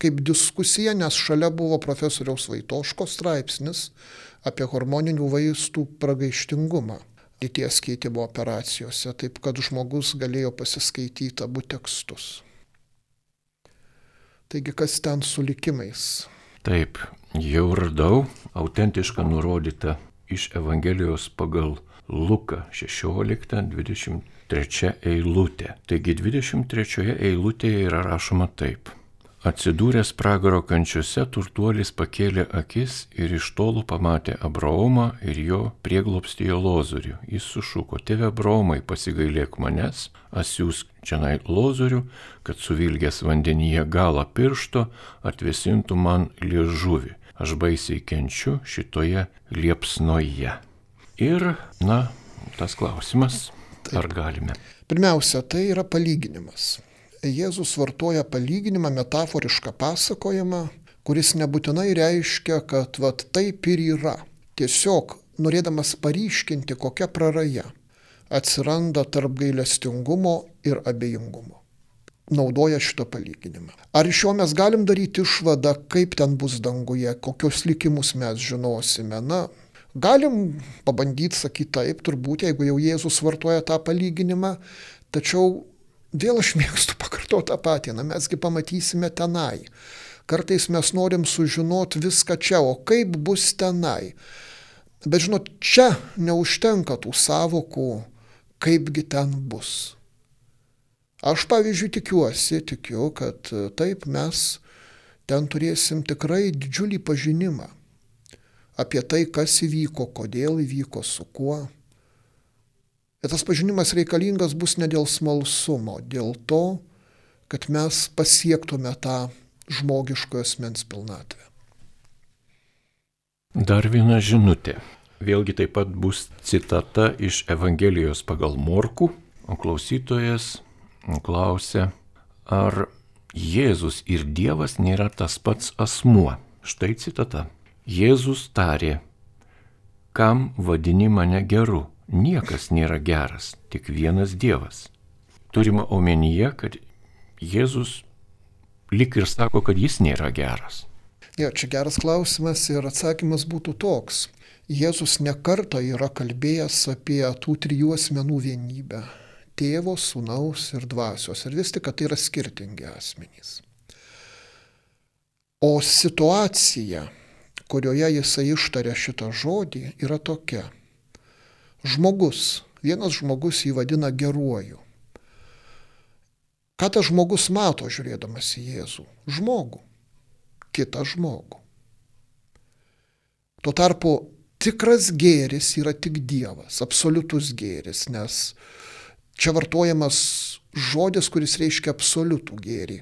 kaip diskusija, nes šalia buvo profesoriaus Vaitoško straipsnis apie hormoninių vaistų pragaištingumą lyties keitimo operacijose, taip kad žmogus galėjo pasiskaityti abu tekstus. Taigi kas ten su likimais? Taip, jau radau autentišką nurodytą iš Evangelijos pagal Luką 16-23 eilutė. Taigi 23 eilutėje yra rašoma taip. Atsidūręs pragaro kančiuose, turtuolis pakėlė akis ir iš tolų pamatė Abraomą ir jo prieglopstėjo lozorių. Jis sušuko, tėve Abraomai, pasigailėk manęs, asiūsk čianai lozorių, kad suvilgęs vandenyje galą piršto atvesintų man liežuvį. Aš baisiai kenčiu šitoje liepsnoje. Ir, na, tas klausimas, Taip. ar galime. Pirmiausia, tai yra palyginimas. Jėzus vartoja palyginimą, metaforišką pasakojimą, kuris nebūtinai reiškia, kad vat, taip ir yra. Tiesiog norėdamas paryškinti, kokia praraja atsiranda tarp gailestingumo ir abejingumo. Naudoja šitą palyginimą. Ar iš jo mes galim daryti išvadą, kaip ten bus danguje, kokius likimus mes žinosime? Na, galim pabandyti sakyti taip, turbūt, jeigu jau Jėzus vartoja tą palyginimą, tačiau Vėl aš mėgstu pakartoti tą patį, na mesgi pamatysime tenai. Kartais mes norim sužinoti viską čia, o kaip bus tenai. Bet žinot, čia neužtenka tų savokų, kaipgi ten bus. Aš pavyzdžiui tikiuosi, tikiu, kad taip mes ten turėsim tikrai didžiulį pažinimą apie tai, kas įvyko, kodėl įvyko, su kuo. Ir tas pažinimas reikalingas bus ne dėl smalsumo, dėl to, kad mes pasiektume tą žmogiškojo asmens pilnatvę. Dar viena žinutė. Vėlgi taip pat bus citata iš Evangelijos pagal Morku, o klausytojas klausia, ar Jėzus ir Dievas nėra tas pats asmuo. Štai citata. Jėzus tarė, kam vadini mane geru, niekas nėra geras, tik vienas Dievas. Turima omenyje, kad Jėzus lik ir sako, kad jis nėra geras. Ja, čia geras klausimas ir atsakymas būtų toks. Jėzus nekarta yra kalbėjęs apie tų trijų asmenų vienybę - tėvo, sunaus ir dvasios. Ir vis tik, kad tai yra skirtingi asmenys. O situacija, kurioje jisai ištarė šitą žodį, yra tokia žmogus. Vienas žmogus jį vadina geruoju. Ką tas žmogus mato žiūrėdamas į Jėzų? Žmogų. Kitą žmogų. Tuo tarpu tikras gėris yra tik Dievas, absoliutus gėris, nes čia vartojamas žodis, kuris reiškia absoliutų gėrį.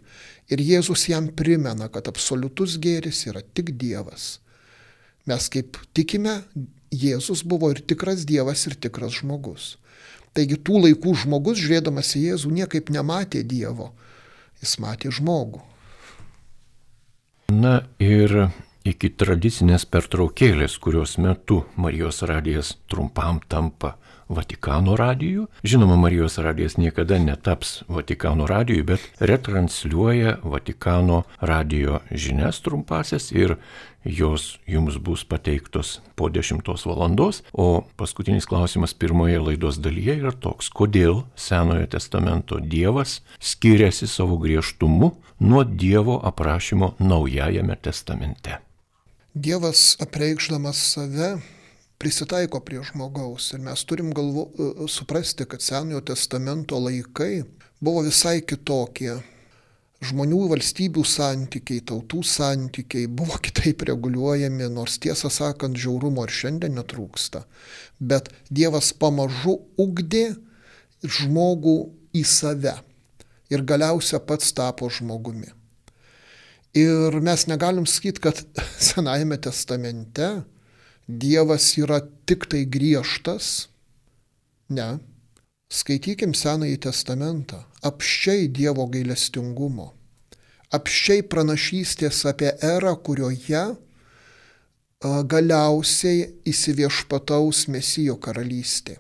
Ir Jėzus jam primena, kad absoliutus gėris yra tik Dievas. Mes kaip tikime, Jėzus buvo ir tikras Dievas, ir tikras žmogus. Taigi tų laikų žmogus, žiūrėdamas į Jėzų, niekaip nematė Dievo, jis matė žmogų. Na ir iki tradicinės pertraukėlės, kurios metu Marijos radijas trumpam tampa Vatikano radiju. Žinoma, Marijos radijas niekada netaps Vatikano radiju, bet retransliuoja Vatikano radijo žinias trumpasias ir jos jums bus pateiktos po 10 valandos. O paskutinis klausimas pirmoje laidos dalyje yra toks, kodėl Senojo testamento Dievas skiriasi savo griežtumu nuo Dievo aprašymo Naujajame testamente. Dievas apreikšdamas save prisitaiko prie žmogaus ir mes turim galvo, e, suprasti, kad Senojo testamento laikai buvo visai kitokie. Žmonių valstybių santykiai, tautų santykiai buvo [LAUGHS] kitaip reguliuojami, nors tiesą sakant, žiaurumo ir šiandien netrūksta. Bet Dievas pamažu ugdė žmogų į save ir galiausia pats tapo žmogumi. Ir mes negalim sakyti, kad [LAUGHS] Senajame testamente Dievas yra tik tai griežtas? Ne. Skaitykim Senąjį testamentą. Apščiai Dievo gailestingumo. Apščiai pranašystės apie erą, kurioje galiausiai įsiviešpataus Mesijo karalystė.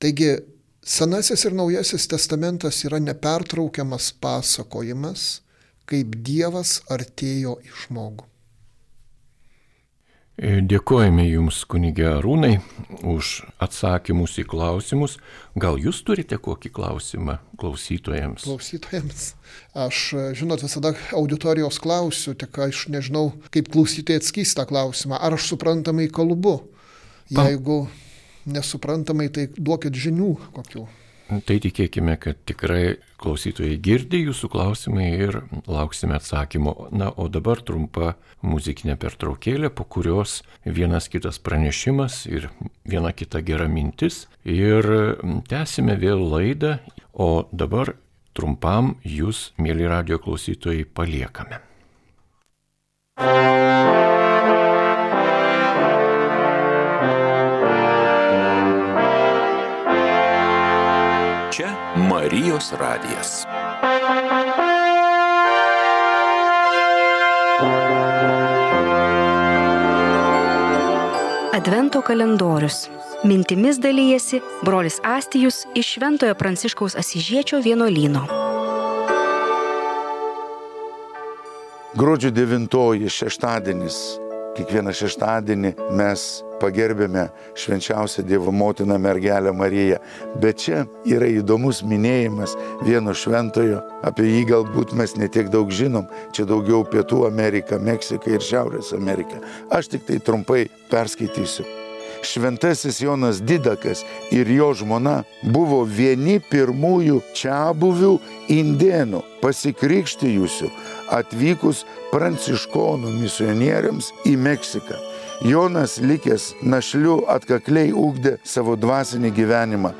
Taigi Senasis ir Naujasis testamentas yra nepertraukiamas pasakojimas, kaip Dievas artėjo į žmogų. E, dėkojame Jums, kunigė Arūnai, už atsakymus į klausimus. Gal Jūs turite kokį klausimą klausytojams? Klausytojams. Aš, žinot, visada auditorijos klausiu, tik aš nežinau, kaip klausytojai atskys tą klausimą. Ar aš suprantamai kalbu? Jeigu nesuprantamai, tai duokit žinių kokių. Tai tikėkime, kad tikrai klausytojai girdi jūsų klausimai ir lauksime atsakymo. Na, o dabar trumpa muzikinė pertraukėlė, po kurios vienas kitas pranešimas ir viena kita gera mintis. Ir tęsime vėl laidą, o dabar trumpam jūs, mėly radio klausytojai, paliekame. Marijos radijas. Advento kalendorius. Mintimis dalyjasi brolis Astijus iš Šventojo Pranciškaus Asižiečio vienuolyno. Gruodžio 9 šeštadienis. Kiekvieną šeštadienį mes pagerbėme švenčiausią Dievo motiną mergelę Mariją. Bet čia yra įdomus minėjimas vieno šventojo, apie jį galbūt mes netiek daug žinom, čia daugiau Pietų Amerika, Meksika ir Šiaurės Amerika. Aš tik tai trumpai perskaitysiu. Šventasis Jonas Didakas ir jo žmona buvo vieni pirmųjų čia buvių indėnų pasikrikštijusių atvykus pranciškonų misionieriams į Meksiką. Jonas likęs našliu atkakliai ugdė savo dvasinį gyvenimą.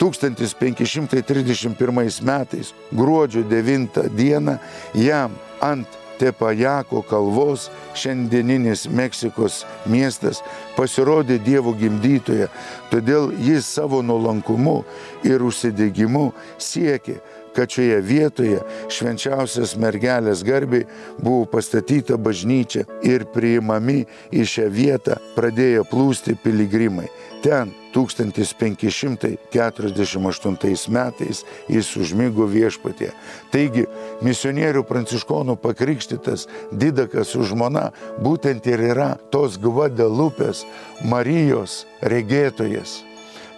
1531 metais gruodžio 9 dieną jam ant Tepajako kalvos šiandieninis Meksikos miestas pasirodė Dievo gimdytoje, todėl jis savo nuolankumu ir užsidegimu siekė, kad šioje vietoje švenčiausias mergelės garbiai buvo pastatyta bažnyčia ir priimami į šią vietą pradėjo plūsti piligrimai. Ten 1548 metais jis užmygo viešpatė. Taigi misionierių pranciškonų pakrikštytas Didakas su žmona būtent ir yra tos Gvadelupės Marijos regėtojas.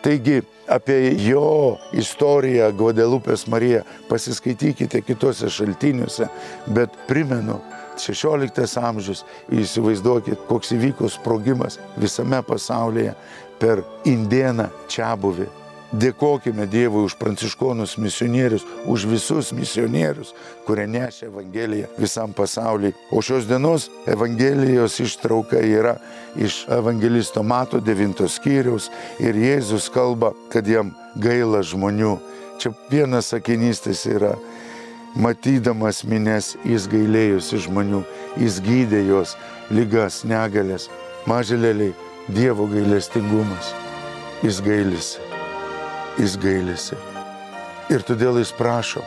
Taigi apie jo istoriją Guadelupės Mariją pasiskaitykite kitose šaltiniuose, bet primenu, 16 amžius, įsivaizduokit, koks įvyko sprogimas visame pasaulyje per indieną čia buvį Dėkojime Dievui už pranciškonus misionierius, už visus misionierius, kurie nešė Evangeliją visam pasauliui. O šios dienos Evangelijos ištrauka yra iš evangelisto Mato 9 skyriaus ir Jėzus kalba, kad jam gaila žmonių. Čia vienas sakinys tas yra. Matydamas minės, jis gailėjusi žmonių, jis gydė jos lygas, negalės. Maželėliai, Dievo gailestingumas. Jis gailisi jis gailisi. Ir todėl jis prašo,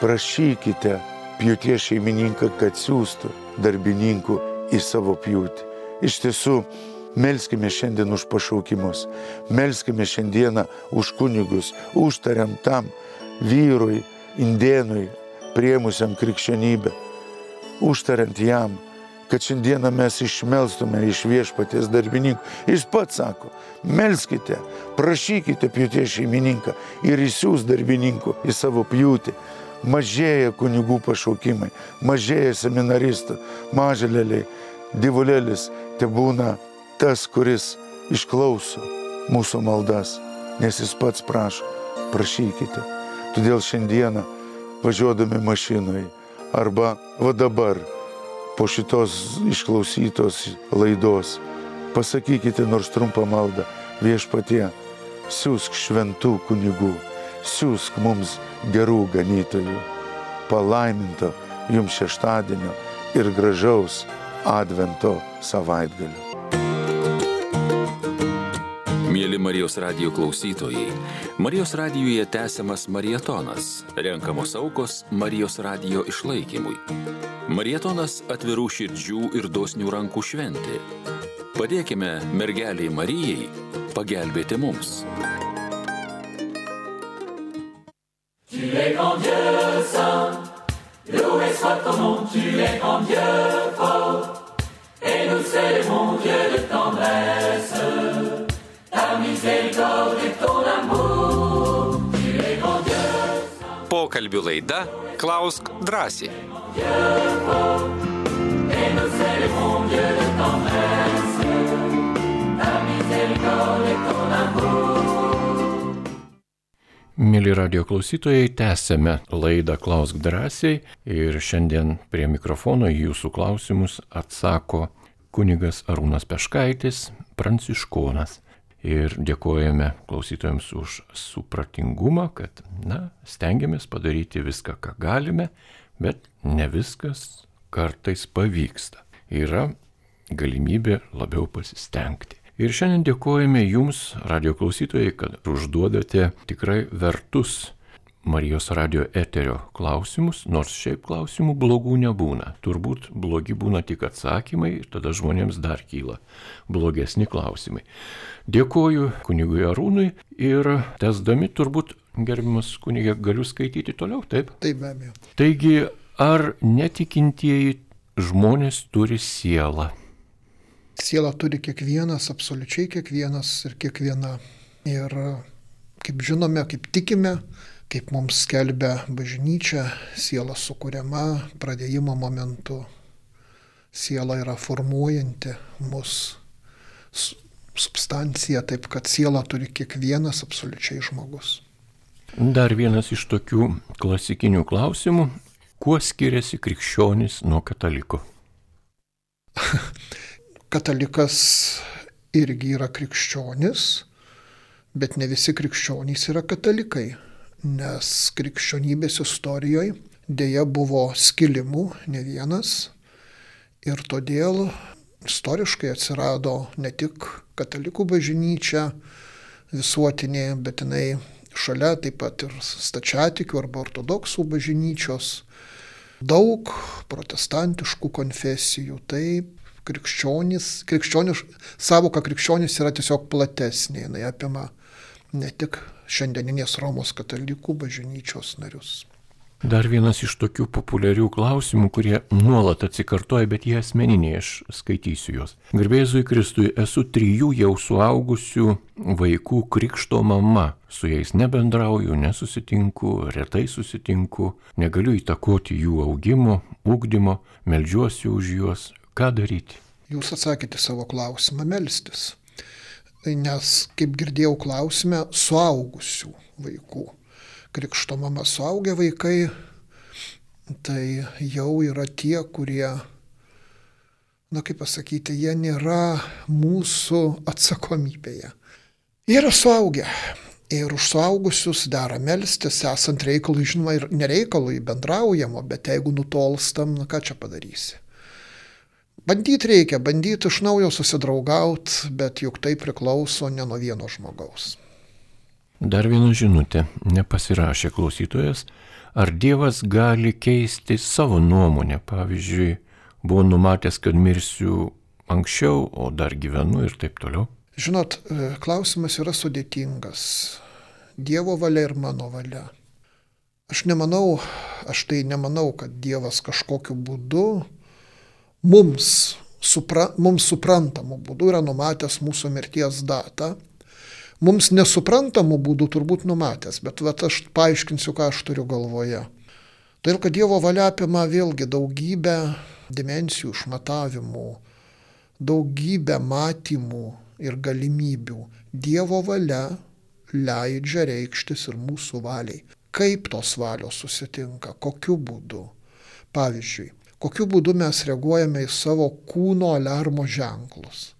prašykite pjūties šeimininką, kad siūstų darbininkų į savo pjūtį. Iš tiesų, Melskime šiandien už pašaukimus, melskime šiandieną už kunigus, užtariam tam vyrui, indienui, priemusiam krikščionybę, užtariant jam, kad šiandieną mes išmelstume iš viešpaties darbininkų. Jis pats sako, melskite, prašykite pjūties šeimininką ir įsiūs darbininkų į savo pjūtį. Mažėja kunigų pašaukimai, mažėja seminaristų, maželėliai, divulėlis, te būna tas, kuris išklauso mūsų maldas, nes jis pats prašo, prašykite. Todėl šiandieną važiuodami mašinai arba va dabar po šitos išklausytos laidos. Pasakykite nors trumpą maldą. Viešpatie, siūsk šventų kunigų, siūsk mums gerų ganytojų, palaiminto jums šeštadienio ir gražaus advento savaitgalio. Mėly Marijos radio klausytojai, Marijos radijoje tęsiamas marietonas, renkamos aukos Marijos radio išlaikymui. Marietonas atvirų širdžių ir dosnių rankų šventė. Padėkime mergeliai Marijai pagelbėti mums. Tu es grand Dieu saint, loué soit ton nom, tu es grand Dieu Pokalbių laida Klausk drąsiai. Mėly radio klausytojai, tęsėme laidą Klausk drąsiai ir šiandien prie mikrofono jūsų klausimus atsako kunigas Arūnas Peškaitis, pranciškonas. Ir dėkojame klausytojams už supratingumą, kad, na, stengiamės padaryti viską, ką galime, bet ne viskas kartais pavyksta. Yra galimybė labiau pasistengti. Ir šiandien dėkojame Jums, radio klausytojai, kad užduodate tikrai vertus Marijos radio eterio klausimus, nors šiaip klausimų blogų nebūna. Turbūt blogi būna tik atsakymai ir tada žmonėms dar kyla blogesni klausimai. Dėkoju kunigui Arūnui ir tesdami turbūt, gerbimas kunigė, galiu skaityti toliau, taip? Taip be abejo. Taigi, ar netikintieji žmonės turi sielą? Siela turi kiekvienas, absoliučiai kiekvienas ir kiekviena. Ir kaip žinome, kaip tikime, kaip mums skelbia bažnyčia, siela sukūriama pradėjimo momentu. Siela yra formuojanti mus substancija, taip kad siela turi kiekvienas absoliučiai žmogus. Dar vienas iš tokių klasikinių klausimų. Kuo skiriasi krikščionis nuo kataliko? [LAUGHS] Katalikas irgi yra krikščionis, bet ne visi krikščionys yra katalikai, nes krikščionybės istorijoje dėja buvo skilimų, ne vienas, ir todėl istoriškai atsirado ne tik katalikų bažnyčia visuotinė, bet jinai šalia taip pat ir stačiatikių arba ortodoksų bažnyčios, daug protestantiškų konfesijų, taip krikščionis, savoka krikščionis yra tiesiog platesnė, jinai apima ne tik šiandieninės Romos katalikų bažnyčios narius. Dar vienas iš tokių populiarių klausimų, kurie nuolat atsikartoja, bet jie asmeniniai, aš skaitysiu juos. Garbėzui Kristui esu trijų jau suaugusių vaikų krikšto mama. Su jais nebendrauju, nesusitinku, retai susitinku, negaliu įtakoti jų augimo, ūkdymo, melžiuosi už juos. Ką daryti? Jūs atsakėte savo klausimą melstis. Nes, kaip girdėjau klausime, suaugusių vaikų krikšto mama suaugę vaikai, tai jau yra tie, kurie, na kaip pasakyti, jie nėra mūsų atsakomybėje. Jie yra suaugę. Ir už suaugusius dera melstis, esant reikalui, žinoma, ir nereikalui bendraujamo, bet jeigu nutolstam, na ką čia padarysi. Bandyti reikia, bandyti iš naujo susidraugauti, bet juk tai priklauso ne nuo vieno žmogaus. Dar viena žinutė, nepasirašė klausytojas, ar Dievas gali keisti savo nuomonę. Pavyzdžiui, buvo numatęs, kad mirsiu anksčiau, o dar gyvenu ir taip toliau. Žinot, e, klausimas yra sudėtingas. Dievo valia ir mano valia. Aš nemanau, aš tai nemanau, kad Dievas kažkokiu būdu mums, supra, mums suprantamu būdu yra numatęs mūsų mirties datą. Mums nesuprantamų būdų turbūt numatęs, bet vat, aš paaiškinsiu, ką aš turiu galvoje. Todėl, kad Dievo valia apima vėlgi daugybę dimensijų, išmatavimų, daugybę matymų ir galimybių. Dievo valia leidžia reikštis ir mūsų valiai. Kaip tos valios susitinka, kokiu būdu. Pavyzdžiui, kokiu būdu mes reaguojame į savo kūno alarmo ženklus.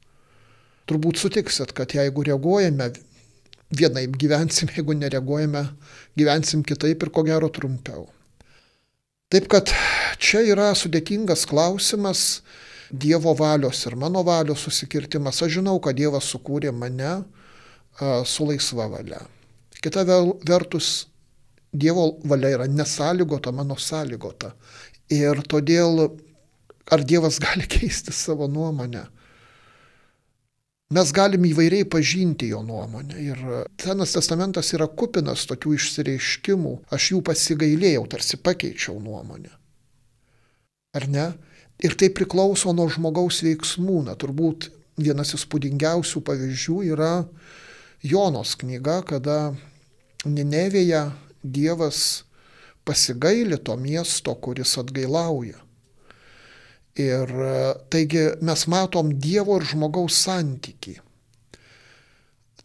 Turbūt sutiksit, kad jeigu reaguojame vienaip gyvensim, jeigu nereaguojame, gyvensim kitaip ir ko gero trumpiau. Taip kad čia yra sudėtingas klausimas Dievo valios ir mano valios susikirtimas. Aš žinau, kad Dievas sukūrė mane su laisva valia. Kita vertus, Dievo valia yra nesąlygota, mano sąlygota. Ir todėl, ar Dievas gali keisti savo nuomonę? Mes galim įvairiai pažinti jo nuomonę. Ir Senas testamentas yra kupinas tokių išsireiškimų. Aš jų pasigailėjau, tarsi pakeičiau nuomonę. Ar ne? Ir tai priklauso nuo žmogaus veiksmų. Na, turbūt vienas įspūdingiausių pavyzdžių yra Jonos knyga, kada Ninevėje Dievas pasigaili to miesto, kuris atgailauja. Ir e, taigi mes matom Dievo ir žmogaus santyki.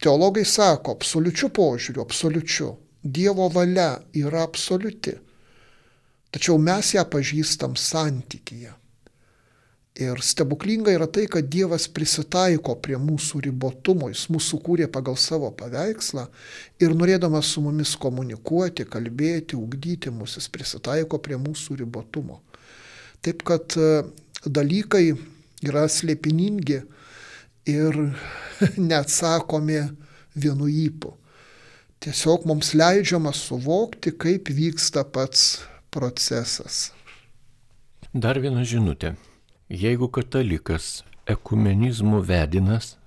Teologai sako, absoliučių požiūrių, absoliučių. Dievo valia yra absoliuti. Tačiau mes ją pažįstam santykyje. Ir stebuklinga yra tai, kad Dievas prisitaiko prie mūsų ribotumo, jis mūsų kūrė pagal savo paveikslą ir norėdamas su mumis komunikuoti, kalbėti, ugdyti mus, jis prisitaiko prie mūsų ribotumo. Taip kad e, dalykai yra slėpiningi ir [LAUGHS] neatsakomi vienu įpu. Tiesiog mums leidžiama suvokti, kaip vyksta pats procesas. Dar viena žinutė. Jeigu katalikas ekumenizmo vedinas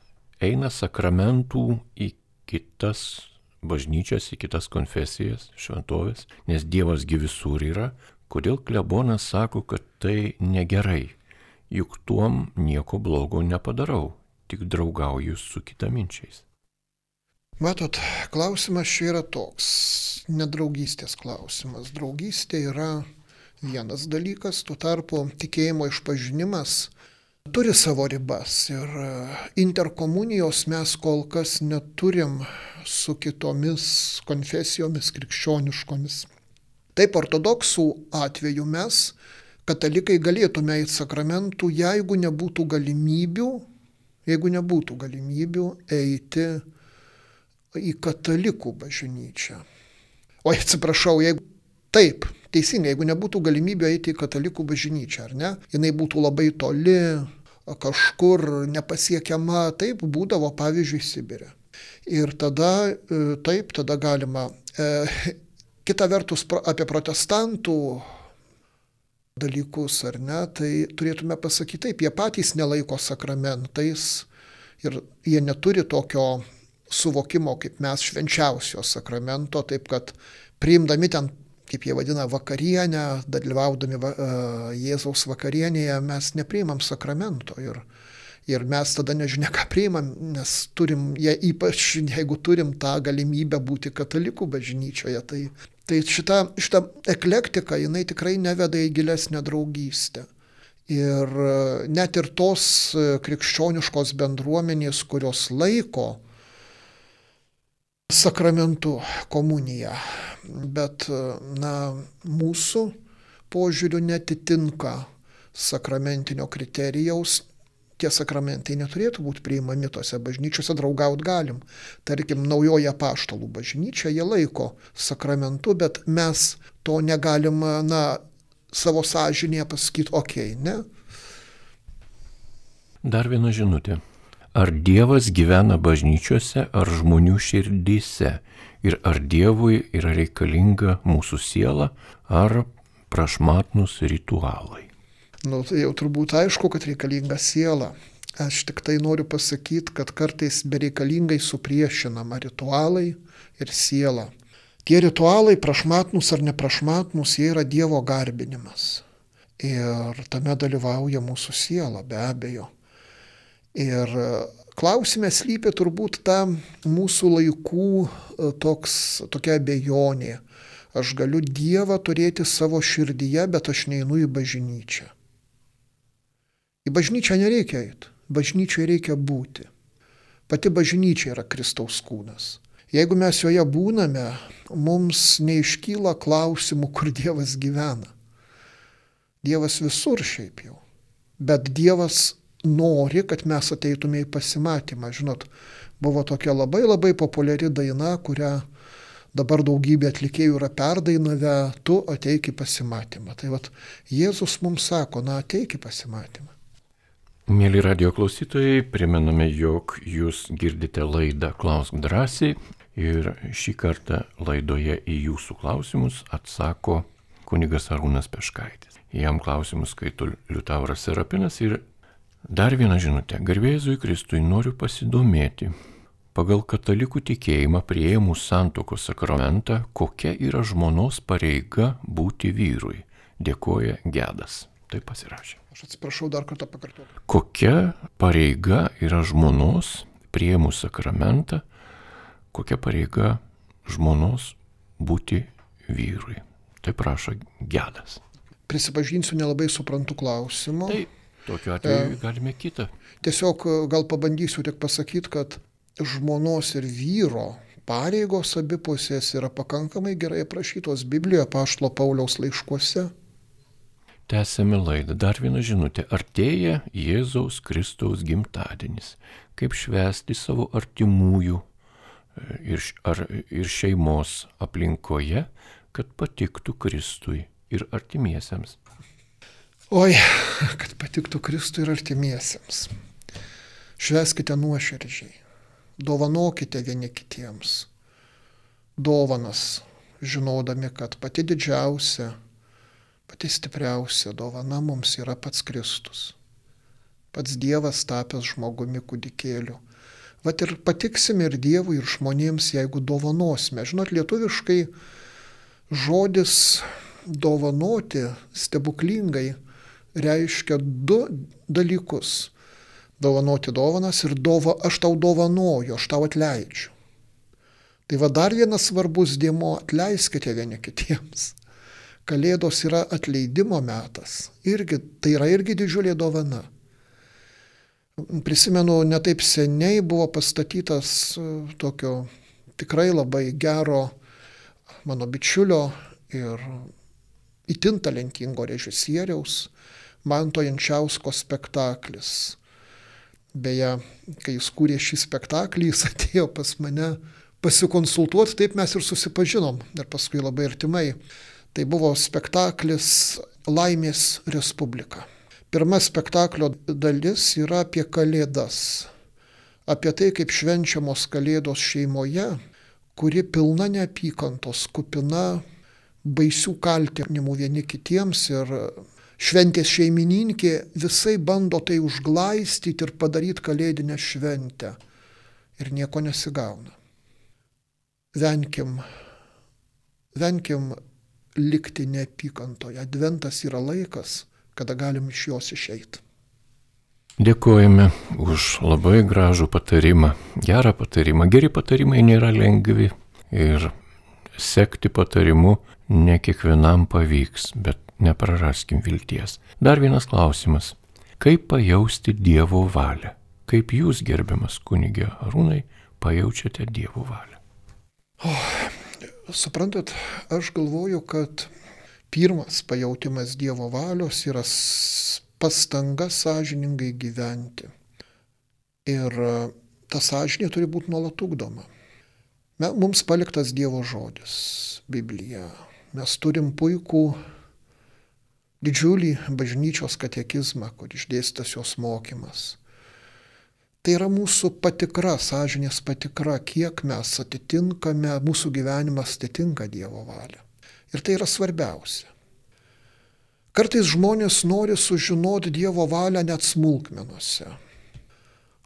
eina sakramentų į kitas bažnyčias, į kitas konfesijas, šventovės, nes Dievasgi visur yra, Kodėl klebonas sako, kad tai negerai, juk tuom nieko blogo nepadarau, tik draugauju su kitaminčiais. Matot, klausimas čia yra toks, nedraugystės klausimas. Draugystė yra vienas dalykas, tuo tarpu tikėjimo išpažinimas turi savo ribas ir interkomunijos mes kol kas neturim su kitomis konfesijomis krikščioniškomis. Taip ortodoksų atveju mes, katalikai, galėtume į sakramentų, jeigu nebūtų galimybių, jeigu nebūtų galimybių eiti į katalikų bažnyčią. O atsiprašau, jeigu taip, teisingai, jeigu nebūtų galimybių eiti į katalikų bažnyčią, ar ne, jinai būtų labai toli, kažkur nepasiekiama, taip būdavo pavyzdžiui Sibirė. Ir tada, e, taip, tada galima e, Kita vertus, apie protestantų dalykus, ar ne, tai turėtume pasakyti taip, jie patys nelaiko sakramentais ir jie neturi tokio suvokimo kaip mes švenčiausio sakramento, taip kad priimdami ten, kaip jie vadina, vakarienę, dalyvaudami va, Jėzaus vakarienėje, mes nepriimam sakramento. Ir, Ir mes tada nežinia, ką priimam, nes turim, je, ypač jeigu turim tą galimybę būti katalikų bažnyčioje, tai Tai šita, šita eklektika, jinai tikrai neveda į gilesnę draugystę. Ir e, net ir tos e, krikščioniškos bendruomenės, kurios laiko sakramentų komuniją, bet na, mūsų požiūriu netitinka sakramentinio kriterijaus tie sakramentai neturėtų būti priimami tose bažnyčiose, draugaut galim. Tarkim, naujoje paštalų bažnyčia jie laiko sakramentu, bet mes to negalim, na, savo sąžinėje pasakyti, okei, okay, ne. Dar viena žinutė. Ar Dievas gyvena bažnyčiose ar žmonių širdyse? Ir ar Dievui yra reikalinga mūsų siela ar prašmatnus ritualai? nu, tai jau turbūt aišku, kad reikalinga siela. Aš tik tai noriu pasakyti, kad kartais bereikalingai supriešinama ritualai ir siela. Tie ritualai, prašmatnus ar neprašmatnus, jie yra Dievo garbinimas. Ir tame dalyvauja mūsų siela, be abejo. Ir klausime slypi turbūt ta mūsų laikų e, toks, tokia abejonė. Aš galiu Dievą turėti savo širdyje, bet aš neinu į bažnyčią. Į bažnyčią nereikia eiti, bažnyčioje reikia būti. Pati bažnyčia yra Kristaus kūnas. Jeigu mes joje būname, mums neiškyla klausimų, kur Dievas gyvena. Dievas visur šiaip jau. Bet Dievas nori, kad mes ateitume į pasimatymą. Žinot, buvo tokia labai labai populiari daina, kurią dabar daugybė atlikėjų yra perdainavę, tu ateik į pasimatymą. Tai vad Jėzus mums sako, na ateik į pasimatymą. Mėly radio klausytojai, primename, jog jūs girdite laidą Klausk drąsiai ir šį kartą laidoje į jūsų klausimus atsako kunigas Arūnas Peškaitis. Jam klausimus skaito Liutauras Serapinas ir dar vieną žinutę. Garbėzui Kristui noriu pasidomėti. Pagal katalikų tikėjimą prieimus santokos sakramentą, kokia yra žmonos pareiga būti vyrui. Dėkoja Gedas. Tai pasirašė. Aš atsiprašau, dar kartą pakartosiu. Kokia pareiga yra žmonos prieimus sakramentą, kokia pareiga žmonos būti vyrui. Tai prašo gedas. Prisipažinsiu, nelabai suprantu klausimą. Tai tokiu atveju e, galime kitą. Tiesiog e, gal pabandysiu tik pasakyti, kad žmonos ir vyro pareigos abipusės yra pakankamai gerai aprašytos Biblijoje, Paštlo Pauliaus laiškuose. Tęsėme laidą. Dar viena žinutė. Artėja Jėzaus Kristaus gimtadienis. Kaip švesti savo artimųjų e, ir, ar, ir šeimos aplinkoje, kad patiktų Kristui ir artimiesiems. Oi, kad patiktų Kristui ir artimiesiems. Šveskite nuoširdžiai. Dovanokite vieni kitiems. Dovanas, žinodami, kad pati didžiausia Pati stipriausia dovana mums yra pats Kristus. Pats Dievas tapęs žmogumi kūdikėliu. Vat ir patiksim ir Dievui, ir žmonėms, jeigu dovanosime. Žinot, lietuviškai žodis dovanoti stebuklingai reiškia du dalykus. Dovanoti dovanas ir dova, aš tau dovanoju, aš tau atleidžiu. Tai va dar vienas svarbus dėmo - atleiskite vieni kitiems. Kalėdos yra atleidimo metas. Irgi, tai yra irgi didžiulė dovana. Prisimenu, netaip seniai buvo pastatytas e, tokio tikrai labai gero mano bičiulio ir itin talentingo režisieriaus Manto Jančiausko spektaklis. Beje, kai jis kūrė šį spektaklį, jis [LAUGHS] atėjo pas mane pasikonsultuoti, taip mes ir susipažinom ir paskui labai artimai. Tai buvo spektaklis Laimės Respublika. Pirma spektaklio dalis yra apie Kalėdas. Apie tai, kaip švenčiamos Kalėdos šeimoje, kuri pilna neapykantos, kupina baisių kaltinimų vieni kitiems ir šventės šeimininkė visai bando tai užglaistyti ir padaryti kalėdinę šventę. Ir nieko nesigauna. Venkim, venkim likti neapykantoje. Adventas yra laikas, kada galim iš jos išeiti. Dėkojame už labai gražų patarimą, gerą patarimą. Geri patarimai nėra lengvi ir sekti patarimu ne kiekvienam pavyks, bet nepraraskim vilties. Dar vienas klausimas. Kaip pajausti Dievo valią? Kaip jūs, gerbiamas kunigė Arūnai, pajaučiate Dievo valią? Oh, suprantat, aš galvoju, kad pirmas pajautimas Dievo valios yra pastanga sąžiningai gyventi. Ir ta sąžinė turi būti nuolat ugdoma. Mums paliktas Dievo žodis - Biblija. Mes turim puikų didžiulį bažnyčios katekizmą, kur išdėstas jos mokymas. Tai yra mūsų patikra, sąžinės patikra, kiek mes atitinkame, mūsų gyvenimas atitinka Dievo valią. Ir tai yra svarbiausia. Kartais žmonės nori sužinoti Dievo valią net smulkmenuose.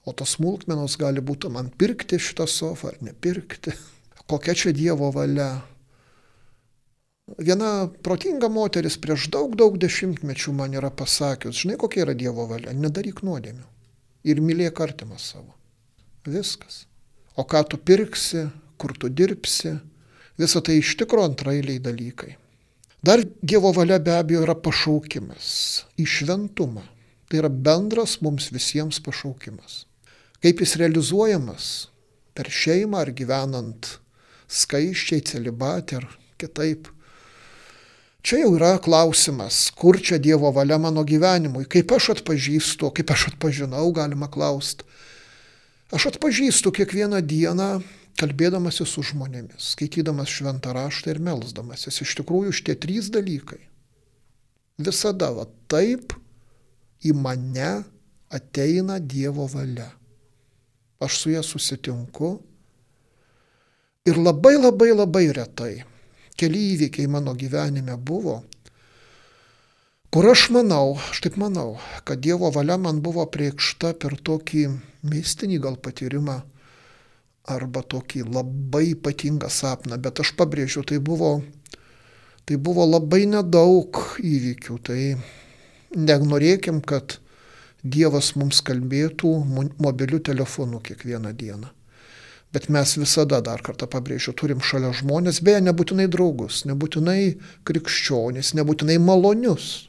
O tos smulkmenos gali būti man pirkti šitą sofą ar nepirkti. Kokia čia Dievo valia. Viena protinga moteris prieš daug, daug dešimtmečių man yra pasakius, žinai, kokia yra Dievo valia, nedaryk nuodėmių ir mylėk artimą savo. Viskas. O ką tu pirksi, kur tu dirbsi, visa tai iš tikro antrailiai dalykai. Dar Dievo valia be abejo yra pašaukimas į šventumą. Tai yra bendras mums visiems pašaukimas. Kaip jis realizuojamas per šeimą ar gyvenant skaiščiai, celibatė ar kitaip Čia jau yra klausimas, kur čia Dievo valia mano gyvenimui, kaip aš atpažįstu, kaip aš atpažinau, galima klausti. Aš atpažįstu kiekvieną dieną, kalbėdamasi su žmonėmis, skaitydamas šventą raštą ir melzdamasis. Iš tikrųjų, šitie trys dalykai. Visada va taip į mane ateina Dievo valia. Aš su ja susitinku ir labai labai labai retai keli įvykiai mano gyvenime buvo, kur aš manau, aš taip manau, kad Dievo valia man buvo priekšta per tokį mistinį gal patyrimą arba tokį labai ypatingą sapną, bet aš pabrėžiu, tai buvo, tai buvo labai nedaug įvykių, tai nenorėkim, kad Dievas mums kalbėtų mobiliu telefonu kiekvieną dieną. Bet mes visada, dar kartą pabrėžiu, turim šalia žmonės, beje, nebūtinai draugus, nebūtinai krikščionis, nebūtinai malonius.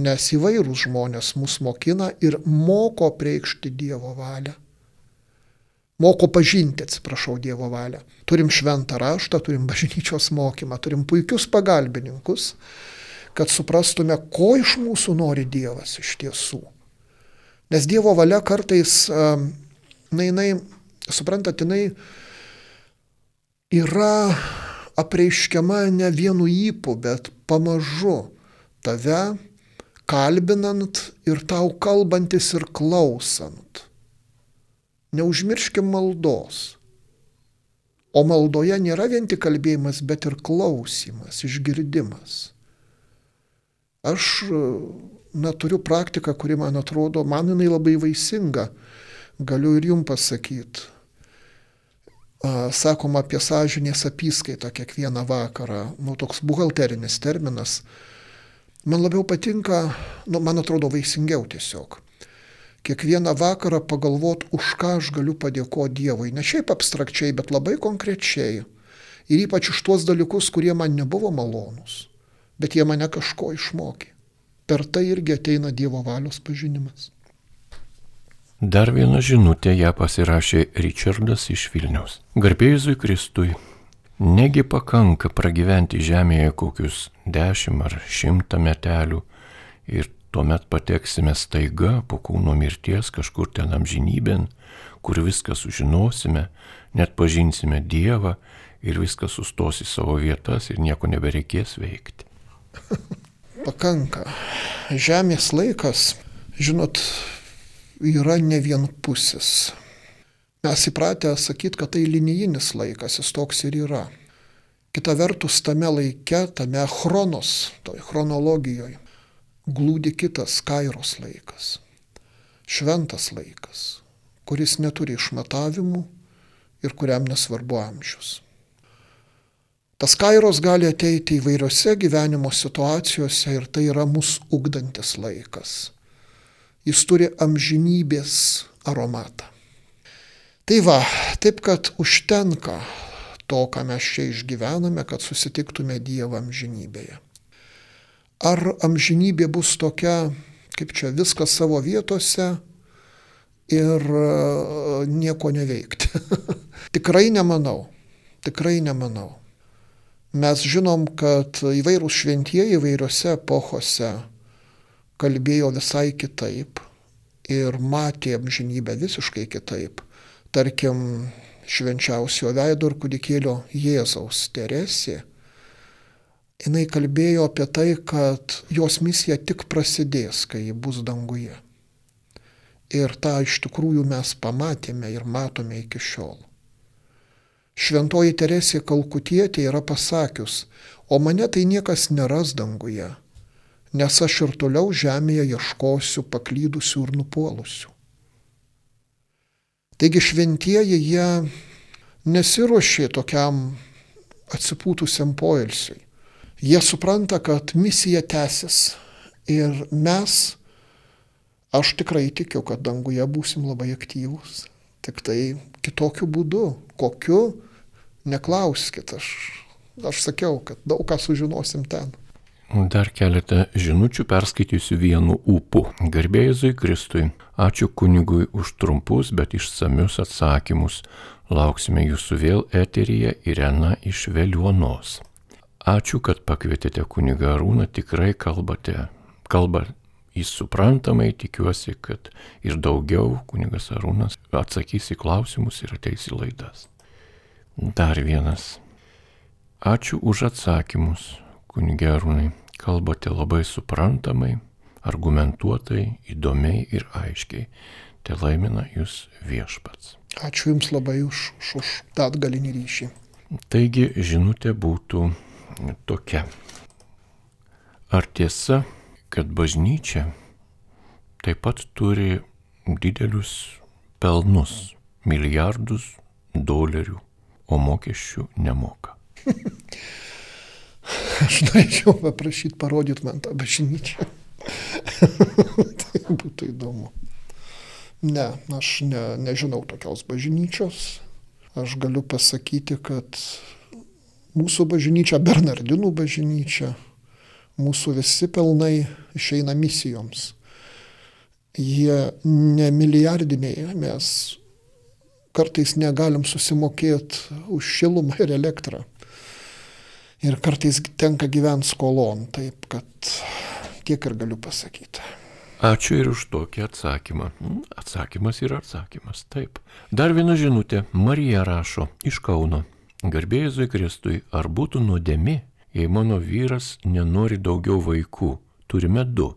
Nes įvairūs žmonės mus mokina ir moko preikšti Dievo valią. Moko pažinti, atsiprašau, Dievo valią. Turim šventą raštą, turim bažnyčios mokymą, turim puikius pagalbininkus, kad suprastume, ko iš mūsų nori Dievas iš tiesų. Nes Dievo valia kartais, na, jinai suprantat, jinai yra apreiškiama ne vienu įpu, bet pamažu tave kalbinant ir tau kalbantis ir klausant. Neužmirškim maldos. O maldoje nėra vien tik kalbėjimas, bet ir klausimas, išgirdimas. Aš, na, turiu praktiką, kuri man atrodo, man jinai labai vaisinga galiu ir jum pasakyti. Sakoma apie sąžinės apyskaitą kiekvieną vakarą, nu toks buhalterinis terminas. Man labiau patinka, nu, man atrodo vaisingiau tiesiog. Kiekvieną vakarą pagalvot, už ką aš galiu padėkoti Dievui. Ne šiaip abstrakčiai, bet labai konkrečiai. Ir ypač už tuos dalykus, kurie man nebuvo malonūs, bet jie mane kažko išmokė. Per tai irgi ateina Dievo valios pažinimas. Dar vieną žinutę ją pasirašė Richardas iš Vilniaus. Garbėjusui Kristui, negi pakanka pragyventi žemėje kokius dešimt ar šimtą metelių ir tuomet pateksime staiga po kūno mirties kažkur ten amžinybėn, kur viską sužinosime, net pažinsime Dievą ir viskas sustos į savo vietas ir nieko nebereikės veikti. Pakanka. Žemės laikas, žinot, yra ne vienpusis. Mes įpratę sakyti, kad tai linijinis laikas, jis toks ir yra. Kita vertus, tame laike, tame chronos, toj chronologijoje, glūdi kitas kairos laikas. Šventas laikas, kuris neturi išmatavimų ir kuriam nesvarbu amžius. Tas kairos gali ateiti įvairiose gyvenimo situacijose ir tai yra mūsų ugdantis laikas jis turi amžinybės aromatą. Tai va, taip kad užtenka to, ką mes čia išgyvename, kad susitiktume Dievą amžinybėje. Ar amžinybė bus tokia, kaip čia viskas savo vietose ir e, nieko neveikti? [LAUGHS] tikrai nemanau, tikrai nemanau. Mes žinom, kad įvairūs šventieji įvairiose epochose kalbėjo visai kitaip ir matė amžinybę visiškai kitaip. Tarkim, švenčiausio veido ir kūdikėlio Jėzaus Teresė, jinai kalbėjo apie tai, kad jos misija tik prasidės, kai ji bus danguje. Ir tą iš tikrųjų mes pamatėme ir matome iki šiol. Šventoji Teresė Kalkutietė yra pasakius, o mane tai niekas neras danguje, nes aš ir toliau žemėje ieškosiu paklydusių ir nupuolusių. Taigi šventieji jie nesiuošė tokiam atsipūtusiam poilsiui. Jie supranta, kad misija tęsis ir mes, aš tikrai tikiu, kad danguje būsim labai aktyvūs. Tik tai kitokiu būdu, kokiu, neklauskit, aš, aš sakiau, kad daug ką sužinosim ten. Dar keletą žinučių perskaitysiu vienu ūpu. Garbėjai Kristui, ačiū kunigui už trumpus, bet išsamius atsakymus. Lauksime jūsų vėl eteryje Irena iš Veliuonos. Ačiū, kad pakvietėte kunigą Arūną, tikrai kalbate, kalba jis suprantamai, tikiuosi, kad ir daugiau kunigas Arūnas atsakys į klausimus ir ateis į laidas. Dar vienas. Ačiū už atsakymus, kunigė Arūnai kalbate labai suprantamai, argumentuotai, įdomiai ir aiškiai. Te laimina jūs viešpats. Ačiū Jums labai už, už, už tą atgalinį ryšį. Taigi žinutė būtų tokia. Ar tiesa, kad bažnyčia taip pat turi didelius pelnus, milijardus dolerių, o mokesčių nemoka? [LAUGHS] [LAUGHS] Aš norėčiau paprašyti parodyti man tą bažnyčią. [LAUGHS] tai būtų įdomu. Ne, aš ne, nežinau tokios bažnyčios. Aš galiu pasakyti, kad mūsų bažnyčia, Bernardinų bažnyčia, mūsų visi pelnai išeina misijoms. Jie ne milijardiniai, mes kartais negalim susimokėti už šilumą ir elektrą. Ir kartais tenka gyventi skolon, taip kad tiek ir galiu pasakyti. Ačiū ir už tokį atsakymą. Atsakymas yra atsakymas, taip. Dar viena žinutė. Marija rašo iš Kauno. Garbėjai Kristui, ar būtų nuodėmi, jei mano vyras nenori daugiau vaikų? Turime du.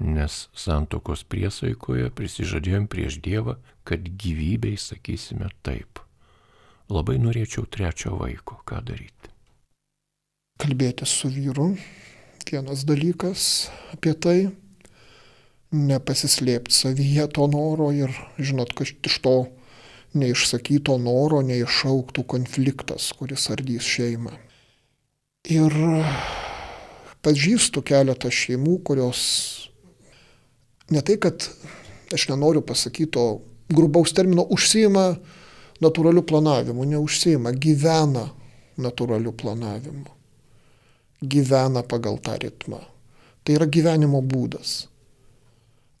Nes santokos priesaikoje prisižadėjom prieš Dievą, kad gyvybei sakysime taip. Labai norėčiau trečio vaiko. Ką daryti? Kalbėti su vyru. Vienas dalykas apie tai - nepasislėpti savyje to noro ir, žinot, kad iš to neišsakyto noro neišauktų konfliktas, kuris ardys šeimą. Ir pažįstu keletą šeimų, kurios ne tai, kad aš nenoriu pasakyti to grubaus termino, užsima natūraliu planavimu, neužsima, gyvena natūraliu planavimu gyvena pagal tą ritmą. Tai yra gyvenimo būdas.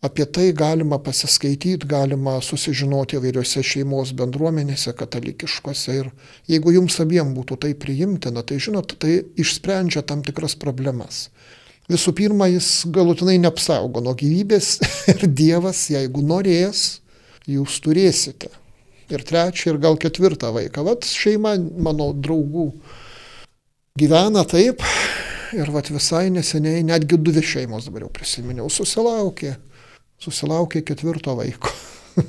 Apie tai galima pasiskaityti, galima susižinoti įvairiose šeimos bendruomenėse, katalikiškose. Ir jeigu jums abiem būtų tai priimtina, tai žinot, tai išsprendžia tam tikras problemas. Visų pirma, jis galutinai neapsaugo nuo gyvybės [LAUGHS] ir Dievas, jeigu norės, jūs turėsite. Ir trečią, ir gal ketvirtą vaiką. Vat šeima mano draugų gyvena taip ir vat visai neseniai netgi dvi šeimos dabar jau prisiminiau susilaukė, susilaukė ketvirto vaiko. [LAUGHS]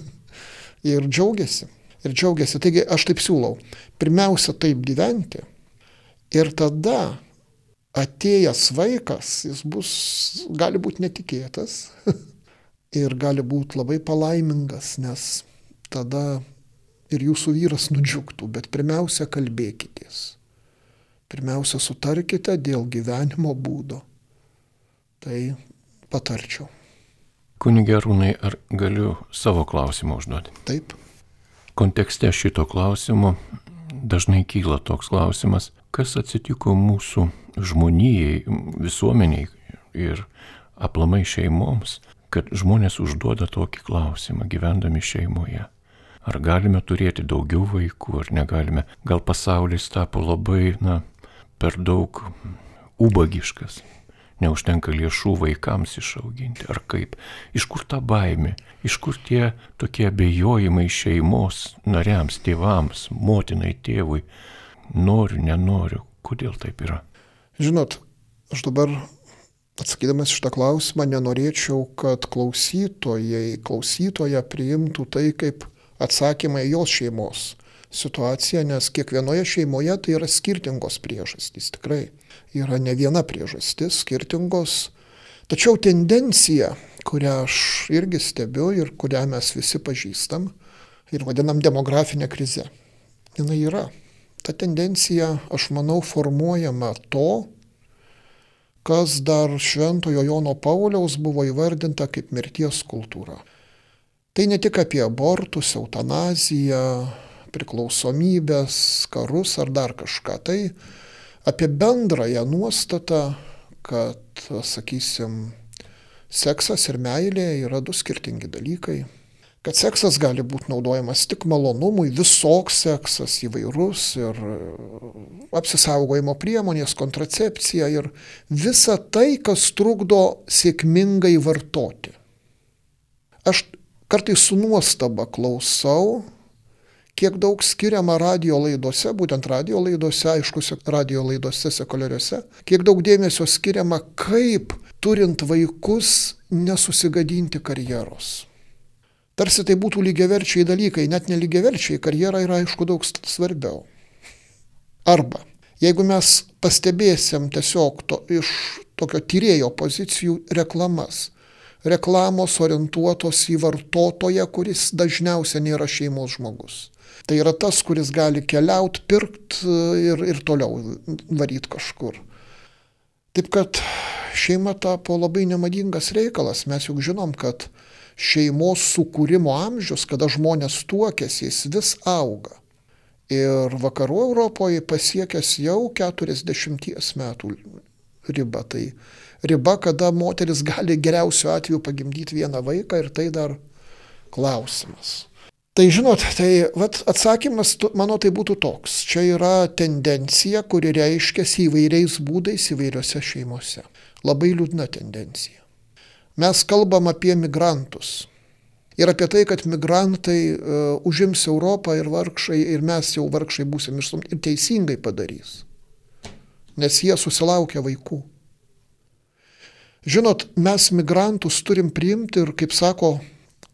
ir džiaugiasi. Ir džiaugiasi. Taigi aš taip siūlau. Pirmiausia taip gyventi. Ir tada atėjęs vaikas, jis bus, gali būti netikėtas [LAUGHS] ir gali būti labai palaimingas, nes tada ir jūsų vyras nudžiugtų, bet pirmiausia kalbėkitės. Pirmiausia, sutarkite dėl gyvenimo būdo. Tai patarčiau. Kunigė Rūnai, ar galiu savo klausimą užduoti? Taip. Kontekste šito klausimo dažnai kyla toks klausimas, kas atsitiko mūsų žmonijai, visuomeniai ir aplamai šeimoms, kad žmonės užduoda tokį klausimą gyvendami šeimoje. Ar galime turėti daugiau vaikų, ar negalime. Gal pasaulis tapo labai, na, per daug ubagiškas. Neužtenka lėšų vaikams išauginti, ar kaip. Iš kur ta baimė, iš kur tie tokie abejojimai šeimos nariams, tėvams, motinai, tėvui. Noriu, nenoriu. Kodėl taip yra? Žinot, aš dabar atsakydamas šitą klausimą nenorėčiau, kad klausytojai, klausytoja priimtų tai kaip atsakymą į jos šeimos situaciją, nes kiekvienoje šeimoje tai yra skirtingos priežastys. Tikrai yra ne viena priežastis, skirtingos. Tačiau tendencija, kurią aš irgi stebiu ir kurią mes visi pažįstam, ir vadinam demografinę krizę. Jis yra. Ta tendencija, aš manau, formuojama to, kas dar Šventojo Jono Pauliaus buvo įvardinta kaip mirties kultūra. Tai ne tik apie abortus, eutanaziją, priklausomybės, karus ar dar kažką. Tai apie bendrąją nuostatą, kad, sakysim, seksas ir meilė yra du skirtingi dalykai kad seksas gali būti naudojamas tik malonumui, visoks seksas įvairus ir e, apsisaugojimo priemonės, kontracepcija ir visa tai, kas trukdo sėkmingai vartoti. Aš kartais su nuostaba klausau, kiek daug skiriama radio laidose, būtent radio laidose, aišku, radio laidose sekuliariuose, kiek daug dėmesio skiriama, kaip turint vaikus nesusigadinti karjeros. Tarsi tai būtų lygiaverčiai dalykai, net nelygiaverčiai, karjera yra aišku daug svarbiau. Arba, jeigu mes pastebėsim tiesiog to, iš tokio tyrėjo pozicijų reklamas, reklamos orientuotos į vartotoją, kuris dažniausiai nėra šeimos žmogus. Tai yra tas, kuris gali keliauti, pirkti ir, ir toliau varyti kažkur. Taip kad šeima tapo labai nemadingas reikalas. Mes juk žinom, kad šeimos sukūrimo amžius, kada žmonės tuokėsi, jis vis auga. Ir vakarų Europoje pasiekęs jau 40 metų ribą. Tai riba, kada moteris gali geriausiu atveju pagimdyti vieną vaiką ir tai dar klausimas. Tai žinot, tai vat, atsakymas, mano tai būtų toks. Čia yra tendencija, kuri reiškiasi įvairiais būdais įvairiose šeimose. Labai liūdna tendencija. Mes kalbam apie migrantus. Ir apie tai, kad migrantai uh, užims Europą ir vargšai, ir mes jau vargšai būsim išstumti. Ir teisingai padarys. Nes jie susilaukia vaikų. Žinot, mes migrantus turim priimti ir, kaip sako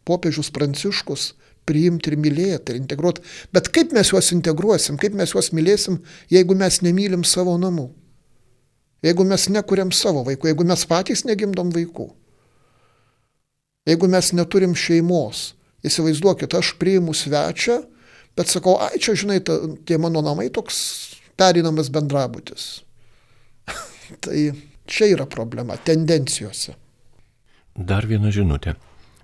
popiežius Pranciškus, priimti ir mylėti ir integruoti. Bet kaip mes juos integruosim, kaip mes juos mylėsim, jeigu mes nemylim savo namų? Jeigu mes nekuriam savo vaikų, jeigu mes patys negimdom vaikų? Jeigu mes neturim šeimos, įsivaizduokit, aš priimu svečią, bet sakau, ai čia, žinai, ta, tie mano namai toks perinamas bendrabutis. [LAUGHS] tai čia yra problema, tendencijose. Dar viena žinutė.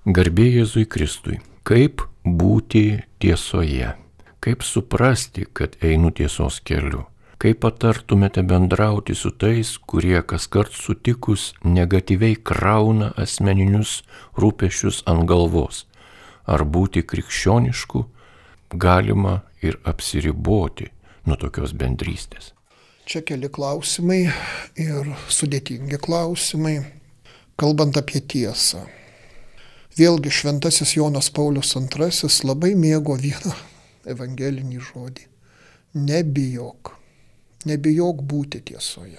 Garbė Jėzui Kristui. Kaip būti tiesoje? Kaip suprasti, kad einu tiesos keliu? Kaip patartumėte bendrauti su tais, kurie kas kart sutikus negatyviai krauna asmeninius rūpešius ant galvos? Ar būti krikščionišku galima ir apsiriboti nuo tokios bendrystės? Čia keli klausimai ir sudėtingi klausimai, kalbant apie tiesą. Vėlgi šventasis Jonas Paulius II labai mėgo vieną evangelinį žodį. Nebijok. Nebijok būti tiesoje.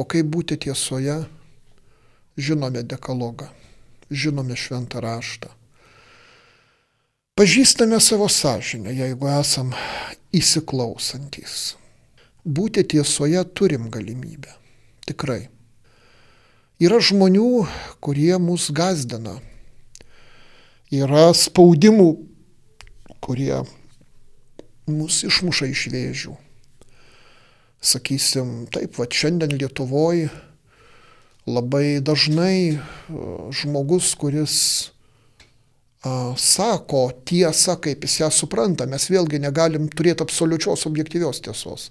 O kaip būti tiesoje, žinome dekalogą, žinome šventą raštą. Pažįstame savo sąžinę, jeigu esam įsiklausantis. Būti tiesoje turim galimybę. Tikrai. Yra žmonių, kurie mus gazdina. Yra spaudimų, kurie mus išmuša iš vėžių sakysim, taip, va šiandien Lietuvoje labai dažnai žmogus, kuris sako tiesą, kaip jis ją supranta, mes vėlgi negalim turėti absoliučios objektyvios tiesos.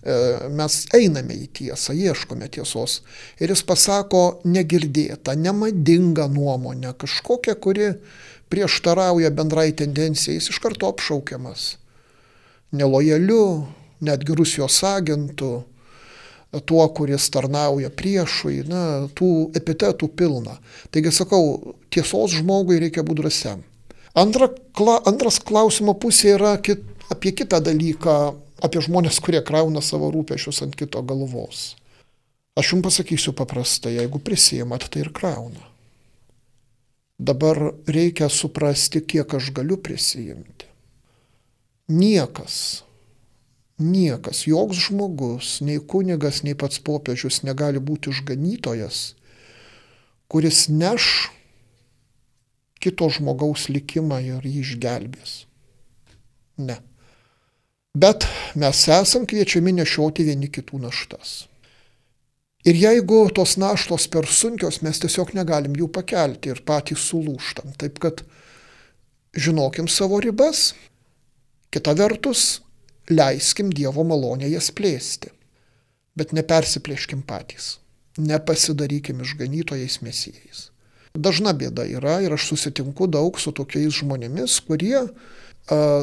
E, mes einame į tiesą, ieškome tiesos. Ir jis pasako negirdėtą, nemadingą nuomonę, kažkokią, kuri prieštarauja bendrai tendencijai, jis iš karto apšaukiamas. Nelojaliu, netgi Rusijos agentų, tuo, kuris tarnauja priešui, na, tų epitetų pilna. Taigi sakau, tiesos žmogui reikia būti drąsiam. Antra, kla, antras klausimo pusė yra kit, apie kitą dalyką, apie žmonės, kurie krauna savo rūpešius ant kito galvos. Aš jums pasakysiu paprastai, jeigu prisijimat, tai ir krauna. Dabar reikia suprasti, kiek aš galiu prisijimti. Niekas Niekas, joks žmogus, nei kunigas, nei pats popiežius negali būti išganytojas, kuris neš kito žmogaus likimą ir jį išgelbės. Ne. Bet mes esam kviečiami nešioti vieni kitų naštas. Ir jeigu tos naštos per sunkios, mes tiesiog negalim jų pakelti ir patys sulūštam. Taip kad žinokim savo ribas, kita vertus, leiskim Dievo malonę jas plėsti. Bet nepersiplėškim patys, nepasidarykim išganytojais mesijais. Dažna bėda yra ir aš susitinku daug su tokiais žmonėmis, kurie a,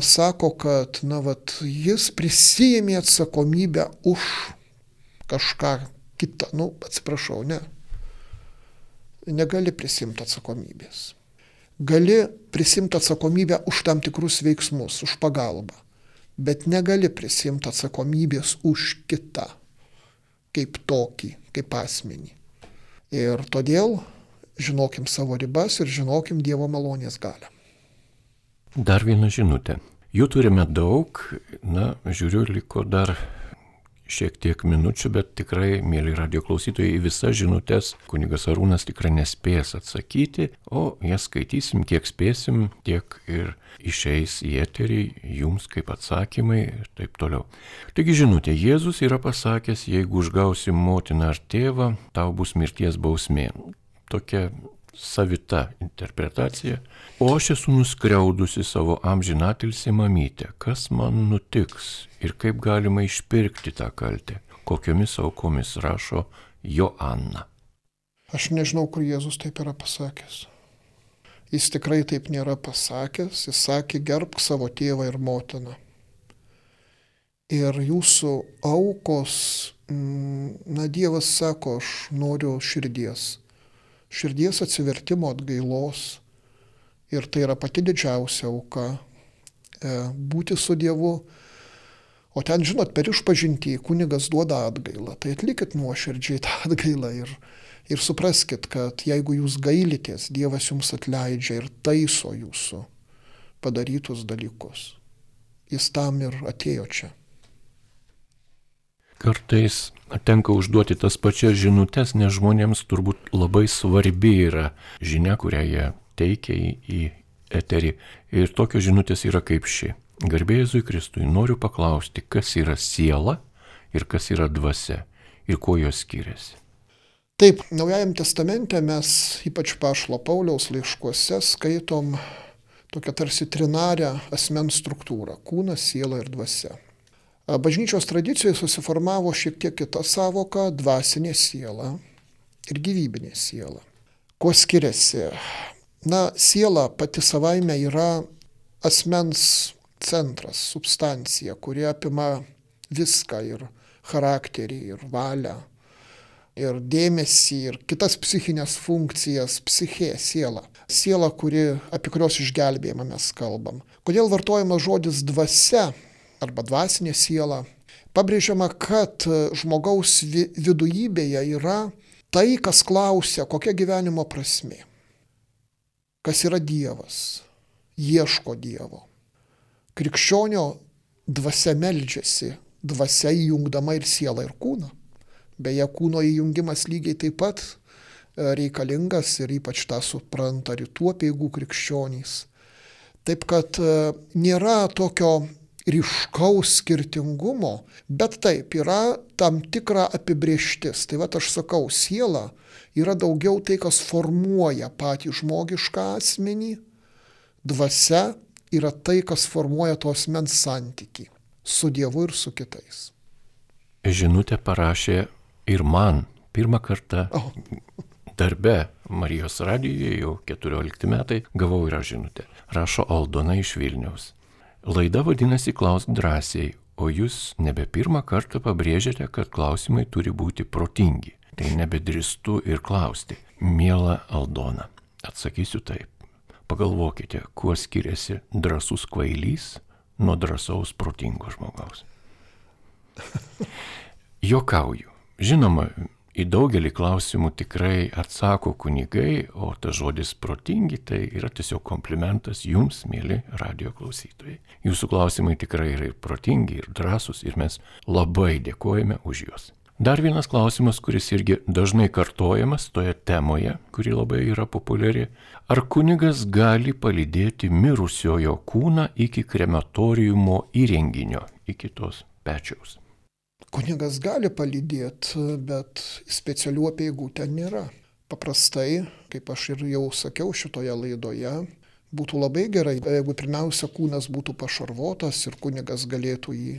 sako, kad, na, vat, jis prisijėmė atsakomybę už kažką kitą. Nu, atsiprašau, ne. Negali prisimti atsakomybės. Gali prisimti atsakomybę už tam tikrus veiksmus, už pagalbą, bet negali prisimti atsakomybės už kitą, kaip tokį, kaip asmenį. Ir todėl žinokim savo ribas ir žinokim Dievo malonės galę. Dar viena žinutė. Jų turime daug, na, žiūriu, liko dar šiek tiek minučių, bet tikrai, mėly radio klausytojai, visas žinutės kunigas Arūnas tikrai nespės atsakyti, o jas skaitysim, kiek spėsim, tiek ir išeis į eterį jums kaip atsakymai ir taip toliau. Taigi žinutė, Jėzus yra pasakęs, jeigu užgausi motiną ar tėvą, tau bus mirties bausmė. Tokia savita interpretacija. O aš esu nuskriaudusi savo amžinatilsį mamytę. Kas man nutiks ir kaip galima išpirkti tą kaltę? Kokiomis aukomis rašo Joanna. Aš nežinau, kur Jėzus taip yra pasakęs. Jis tikrai taip nėra pasakęs. Jis sakė, gerbk savo tėvą ir motiną. Ir jūsų aukos, na Dievas sako, aš noriu širdies širdies atsivertimo atgailos. Ir tai yra pati didžiausia auka e, - būti su Dievu. O ten, žinot, per išpažinti kunigas duoda atgailą. Tai atlikit nuoširdžiai tą atgailą ir, ir supraskit, kad jeigu jūs gailitės, Dievas jums atleidžia ir taiso jūsų padarytus dalykus. Jis tam ir atėjo čia. Kartais tenka užduoti tas pačias žinutės, nes žmonėms turbūt labai svarbi yra žinia, kurią jie teikia į eterį. Ir tokios žinutės yra kaip ši. Garbėjai Kristui, noriu paklausti, kas yra siela ir kas yra dvasia ir kuo jos skiriasi. Taip, Naujajam testamente mes, ypač Pašlo Pauliaus laiškuose, skaitom tokią tarsi trinarę asmens struktūrą - kūnas, siela ir dvasia. Bažnyčios tradicijoje susiformavo šiek tiek kita savoka - dvasinė siela ir gyvybinė siela. Kuo skiriasi? Na, siela pati savaime yra asmens centras, substancija, kuri apima viską ir charakterį, ir valią, ir dėmesį, ir kitas psichinės funkcijas, psichė, siela. Siela, kuri, apie kurios išgelbėjimą mes kalbam. Kodėl vartojamas žodis dvasia? arba dvasinė siela, pabrėžiama, kad žmogaus vidujybėje yra tai, kas klausia, kokia gyvenimo prasme, kas yra Dievas, ieško Dievo. Krikščionio dvasia meldžiasi, dvasia įjungdama ir sielą, ir kūną. Beje, kūno įjungimas lygiai taip pat e, reikalingas ir ypač tą supranta rytų apieigų krikščionys. Taip kad e, nėra tokio ryškaus skirtingumo, bet taip yra tam tikra apibrieštis. Tai va aš sakau, siela yra daugiau tai, kas formuoja patį žmogišką asmenį, dvasia yra tai, kas formuoja tos mens santyki su Dievu ir su kitais. Žinutę parašė ir man pirmą kartą. Oh darbe Marijos radijoje jau 14 metai gavau ir aš žinutę. Rašo Aldona iš Vilniaus. Laida vadinasi Klausk drąsiai, o jūs nebe pirmą kartą pabrėžiate, kad klausimai turi būti protingi. Tai nebedristu ir klausti. Miela Aldona, atsakysiu taip. Pagalvokite, kuo skiriasi drasus kvailys nuo drąsaus protingo žmogaus. [LAUGHS] Jokauju. Žinoma, į daugelį klausimų tikrai atsako kunigai, o tas žodis protingi tai yra tiesiog komplimentas jums, mėly radio klausytojai. Jūsų klausimai tikrai yra ir protingi, ir drąsūs, ir mes labai dėkojame už juos. Dar vienas klausimas, kuris irgi dažnai kartojamas toje temoje, kuri labai yra populiari. Ar kunigas gali palydėti mirusiojo kūną iki krematoriumo įrenginio, iki tos pečiaus? Kunigas gali palydėti, bet specialių apieigų ten nėra. Paprastai, kaip aš ir jau sakiau šitoje laidoje, būtų labai gerai, jeigu pirmiausia kūnas būtų pašarvotas ir kunigas galėtų jį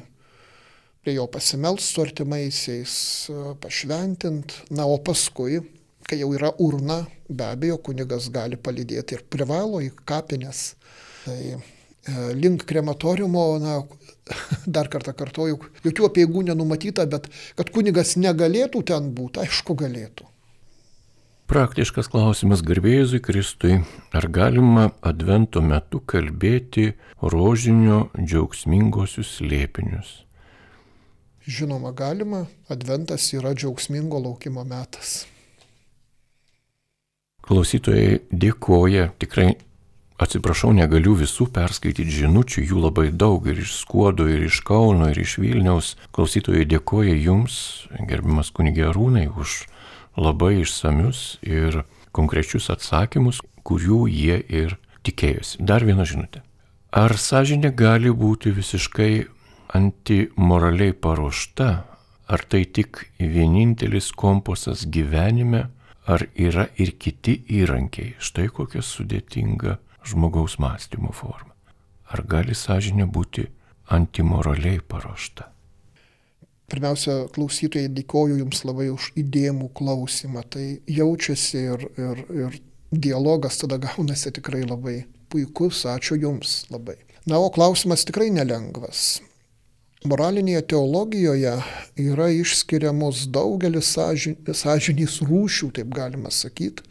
prie jo pasimelst su artimaisiais, pašventint, na, o paskui, kai jau yra urna, be abejo, kunigas gali palydėti ir privalo į kapines. Tai e, link krematoriumo, na, [LAUGHS] dar kartą kartoju, jokių apieigų nenumatyta, bet kad kunigas negalėtų ten būti, aišku, galėtų. Praktiškas klausimas garbėjusui Kristui. Ar galima advento metu kalbėti rožinio džiaugsmingosius slėpinius? Žinoma, galima. Adventas yra džiaugsmingo laukimo metas. Klausytojai dėkoja, tikrai atsiprašau, negaliu visų perskaityti žinučių, jų labai daug ir iš Skuodo, ir iš Kauno, ir iš Vilniaus. Klausytojai dėkoja jums, gerbimas kunigė Arūnai, už labai išsamius ir konkrečius atsakymus, kurių jie ir tikėjosi. Dar viena žinutė. Ar sąžinė gali būti visiškai antimoraliai paruošta, ar tai tik vienintelis kompasas gyvenime, ar yra ir kiti įrankiai. Štai kokia sudėtinga žmogaus mąstymo forma. Ar gali sąžinė būti antimoraliai paruošta? Pirmiausia, klausytojai, dėkoju Jums labai už įdėmų klausimą. Tai jaučiasi ir, ir, ir dialogas tada gaunasi tikrai labai puikus. Ačiū Jums labai. Na, o klausimas tikrai nelengvas. Moralinėje teologijoje yra išskiriamos daugelis sąžinės rūšių, taip galima sakyti.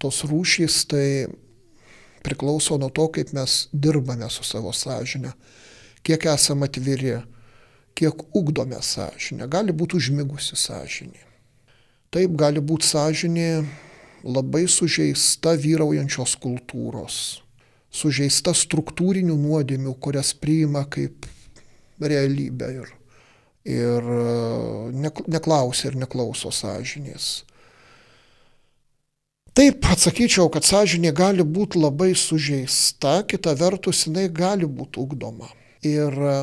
Tos rūšys tai priklauso nuo to, kaip mes dirbame su savo sąžinė, kiek esame atviri, kiek ugdome sąžinę. Gali būti užmigusi sąžinė. Taip gali būti sąžinė labai sužeista vyraujančios kultūros, sužeista struktūrinių nuodėmių, kurias priima kaip realybę ir, ir e, neklausia ir neklauso sąžinės. Taip, atsakyčiau, kad sąžinė gali būti labai sužeista, kita vertus jinai gali būti ugdoma. Ir e,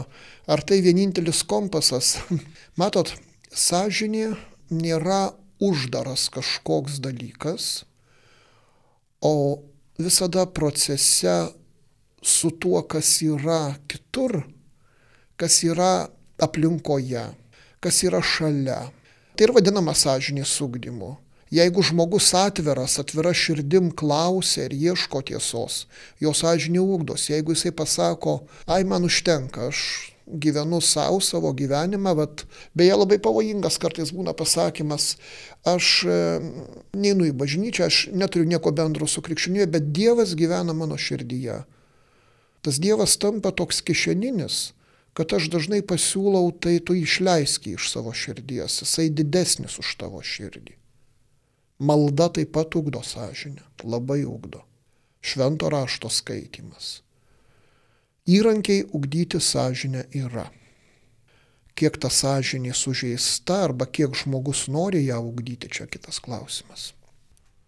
ar tai vienintelis kompasas? [LAUGHS] Matot, sąžinė nėra uždaras kažkoks dalykas, o visada procese su tuo, kas yra kitur, kas yra aplinkoje, kas yra šalia. Tai ir vadinama sąžinės sugdymu. Jeigu žmogus atviras, atvira širdim klausia ir ieško tiesos, jo sąžinė ugdos. Jeigu jisai pasako, ai man užtenka, aš gyvenu savo savo gyvenimą, bet beje labai pavojingas kartais būna pasakymas, aš e, neinu į bažnyčią, aš neturiu nieko bendro su krikščionybė, bet Dievas gyvena mano širdyje. Tas Dievas tampa toks kišeninis kad aš dažnai pasiūlau, tai tu išleiski iš savo širdies, jisai didesnis už tavo širdį. Malda taip pat ugdo sąžinę, labai ugdo. Švento rašto skaitimas. Įrankiai ugdyti sąžinę yra. Kiek ta sąžinė sužeista arba kiek žmogus nori ją ugdyti, čia kitas klausimas.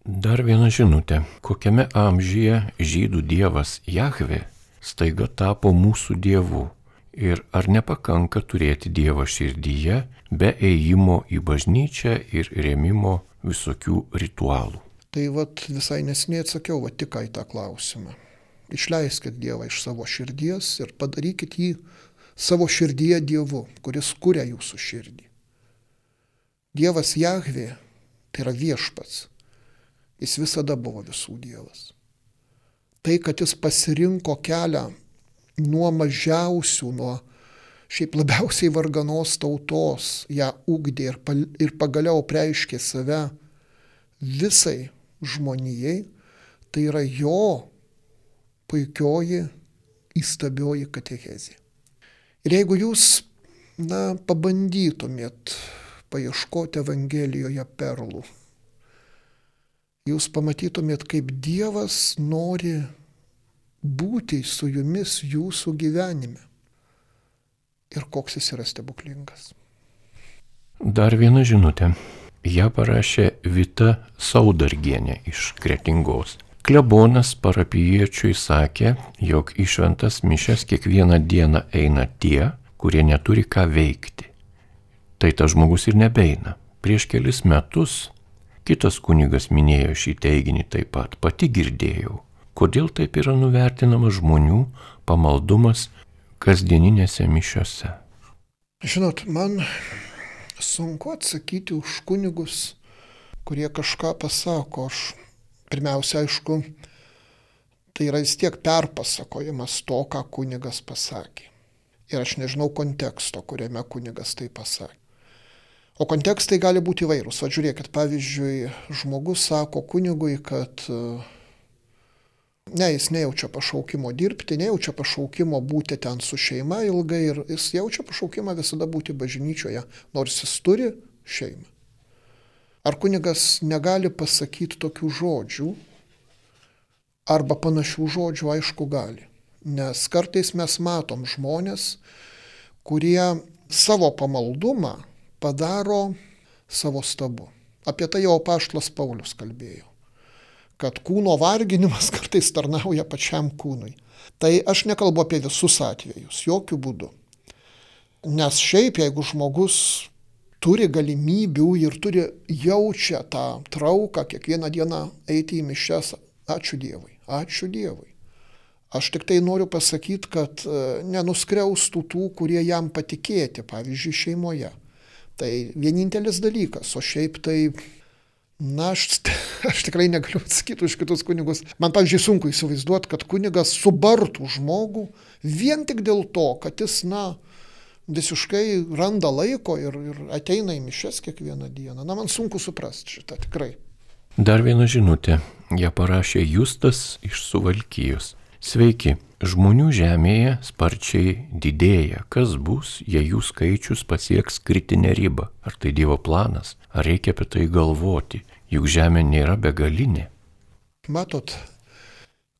Dar viena žinutė. Kokiame amžyje žydų dievas Jahve staiga tapo mūsų dievu? Ir ar nepakanka turėti Dievą širdyje be ėjimo į bažnyčią ir rėmimo visokių ritualų? Tai vad visai nesiniai atsakiau, va tik į tą klausimą. Išleiskit Dievą iš savo širdies ir padarykit jį savo širdyje Dievu, kuris kuria jūsų širdį. Dievas Jahvė tai yra viešpats. Jis visada buvo visų Dievas. Tai, kad jis pasirinko kelią nuo mažiausių, nuo šiaip labiausiai varganos tautos ją ugdė ir, ir pagaliau preiškė save visai žmonijai, tai yra jo puikioji įstabioji katechezė. Ir jeigu jūs, na, pabandytumėt paieškoti Evangelijoje perlų, jūs pamatytumėt, kaip Dievas nori būti su jumis jūsų gyvenime. Ir koks jis yra stebuklingas. Dar viena žinutė. Ja parašė Vita Saudargienė iš Kretingos. Klebonas parapiečiui sakė, jog į šventas mišes kiekvieną dieną eina tie, kurie neturi ką veikti. Tai tas žmogus ir nebeina. Prieš kelis metus kitas kunigas minėjo šį teiginį taip pat, pati girdėjau. Kodėl taip yra nuvertinamas žmonių pamaldumas kasdieninėse mišiose? Žinot, man sunku atsakyti už kunigus, kurie kažką pasako. Aš pirmiausia, aišku, tai yra vis tiek perpasakojimas to, ką kunigas pasakė. Ir aš nežinau konteksto, kuriame kunigas tai pasakė. O kontekstai gali būti įvairūs. Žiūrėkit, pavyzdžiui, žmogus sako kunigui, kad ne, jis nejaučia pašaukimo dirbti, nejaučia pašaukimo būti ten su šeima ilgai ir jis jaučia pašaukimą visada būti bažnyčioje, nors jis turi šeimą. Ar kunigas negali pasakyti tokių žodžių, arba panašių žodžių, aišku, gali. Nes kartais mes matom žmonės, kurie savo pamaldumą padaro savo stabu. Apie tai jau paštlas Paulius kalbėjo kad kūno varginimas [LAUGHS] kartais tarnauja pačiam kūnui. Tai aš nekalbu apie visus atvejus, jokių būdų. Nes šiaip, jeigu žmogus turi galimybių ir turi jaučia tą trauką kiekvieną dieną eiti į mišes, ačiū Dievui, ačiū Dievui. Aš tik tai noriu pasakyti, kad e, nenuskriaustų tų, kurie jam patikėti, pavyzdžiui, šeimoje. Tai vienintelis dalykas, o šiaip tai Na, aš, [LAUGHS] aš tikrai negaliu atsakyti už kitus kunigus. Man, pavyzdžiui, sunku įsivaizduoti, kad kunigas subartų žmogų vien tik dėl to, kad jis, na, visiškai randa laiko ir, ir ateina į mišes kiekvieną dieną. Na, man sunku suprasti šitą tikrai. Dar viena žinutė. Ją parašė Justas iš Suvalkyjos. Sveiki. Žmonių žemėje sparčiai didėja. Kas bus, jei jų skaičius pasieks kritinę ribą? Ar tai Dievo planas? Ar reikia apie tai galvoti? Juk Žemė nėra begalinė. Matot,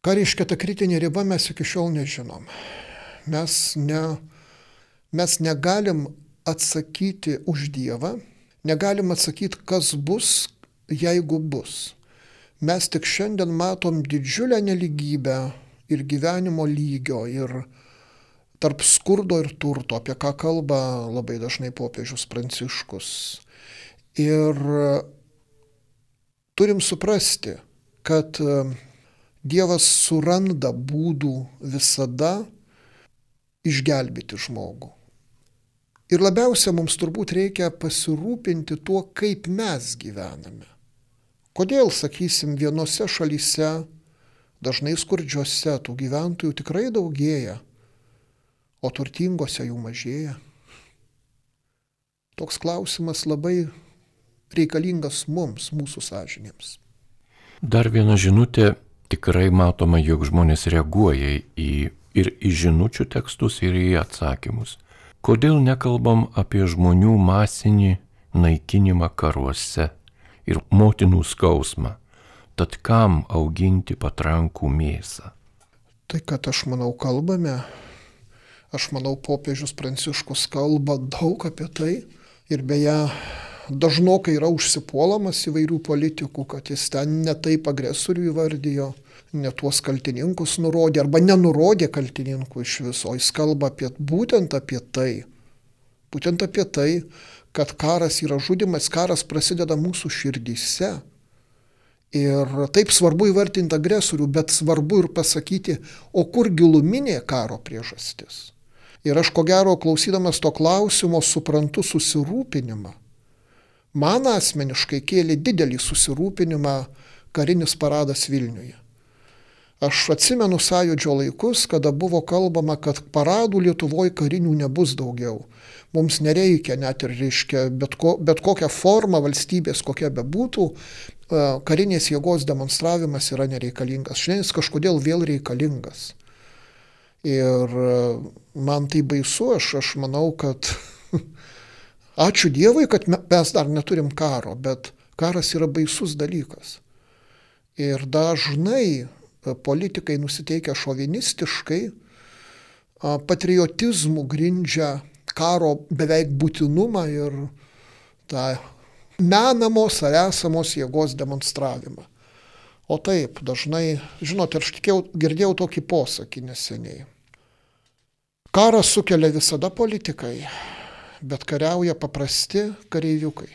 ką reiškia ta kritinė riba, mes iki šiol nežinom. Mes, ne, mes negalim atsakyti už Dievą, negalim atsakyti, kas bus, jeigu bus. Mes tik šiandien matom didžiulę neligybę ir gyvenimo lygio, ir tarp skurdo ir turto, apie ką kalba labai dažnai popiežius Pranciškus. Ir turim suprasti, kad e, Dievas suranda būdų visada išgelbėti žmogų. Ir labiausia mums turbūt reikia pasirūpinti tuo, kaip mes gyvename. Kodėl, sakysim, vienose šalyse, dažnai skurdžiose, tų gyventojų tikrai daugėja, o turtingose jų mažėja? Toks klausimas labai reikalingas mums, mūsų sąžinėms. Dar viena žinutė, tikrai matoma, jog žmonės reaguoja į ir į žinučių tekstus, ir į atsakymus. Kodėl nekalbam apie žmonių masinį naikinimą karuose ir motinų skausmą? Tad kam auginti patrankų mėsą? Tai, kad aš manau, kalbame, aš manau, popiežius Pranciškus kalba daug apie tai ir beje, dažnokai yra užsipuolamas įvairių politikų, kad jis ten netaip agresorių įvardijo, ne tuos kaltininkus nurodė arba nenurodė kaltininkų iš viso. Jis kalba apie, būtent apie tai. Būtent apie tai, kad karas yra žudimas, karas prasideda mūsų širdyse. Ir taip svarbu įvartinti agresorių, bet svarbu ir pasakyti, o kur giluminė karo priežastis. Ir aš ko gero klausydamas to klausimo suprantu susirūpinimą Man asmeniškai kėlė didelį susirūpinimą karinis paradas Vilniuje. Aš atsimenu sąjūdžio laikus, kada buvo kalbama, kad paradų Lietuvoje karinių nebus daugiau. Mums nereikia net ir, reiškia, bet, ko, bet kokią formą valstybės, kokia bebūtų, e, karinės jėgos demonstravimas yra nereikalingas. Šiandien jis kažkodėl vėl reikalingas. Ir e, man tai baisu, aš, aš manau, kad Ačiū Dievui, kad mes dar neturim karo, bet karas yra baisus dalykas. Ir dažnai e, politikai nusiteikia šovinistiškai, patriotizmų grindžia karo beveik būtinumą ir tą menamos ar esamos jėgos demonstravimą. O taip, dažnai, žinote, aš tikėjau, girdėjau tokį posakį neseniai. Karas sukelia visada politikai, bet kariauja paprasti kareiviukai.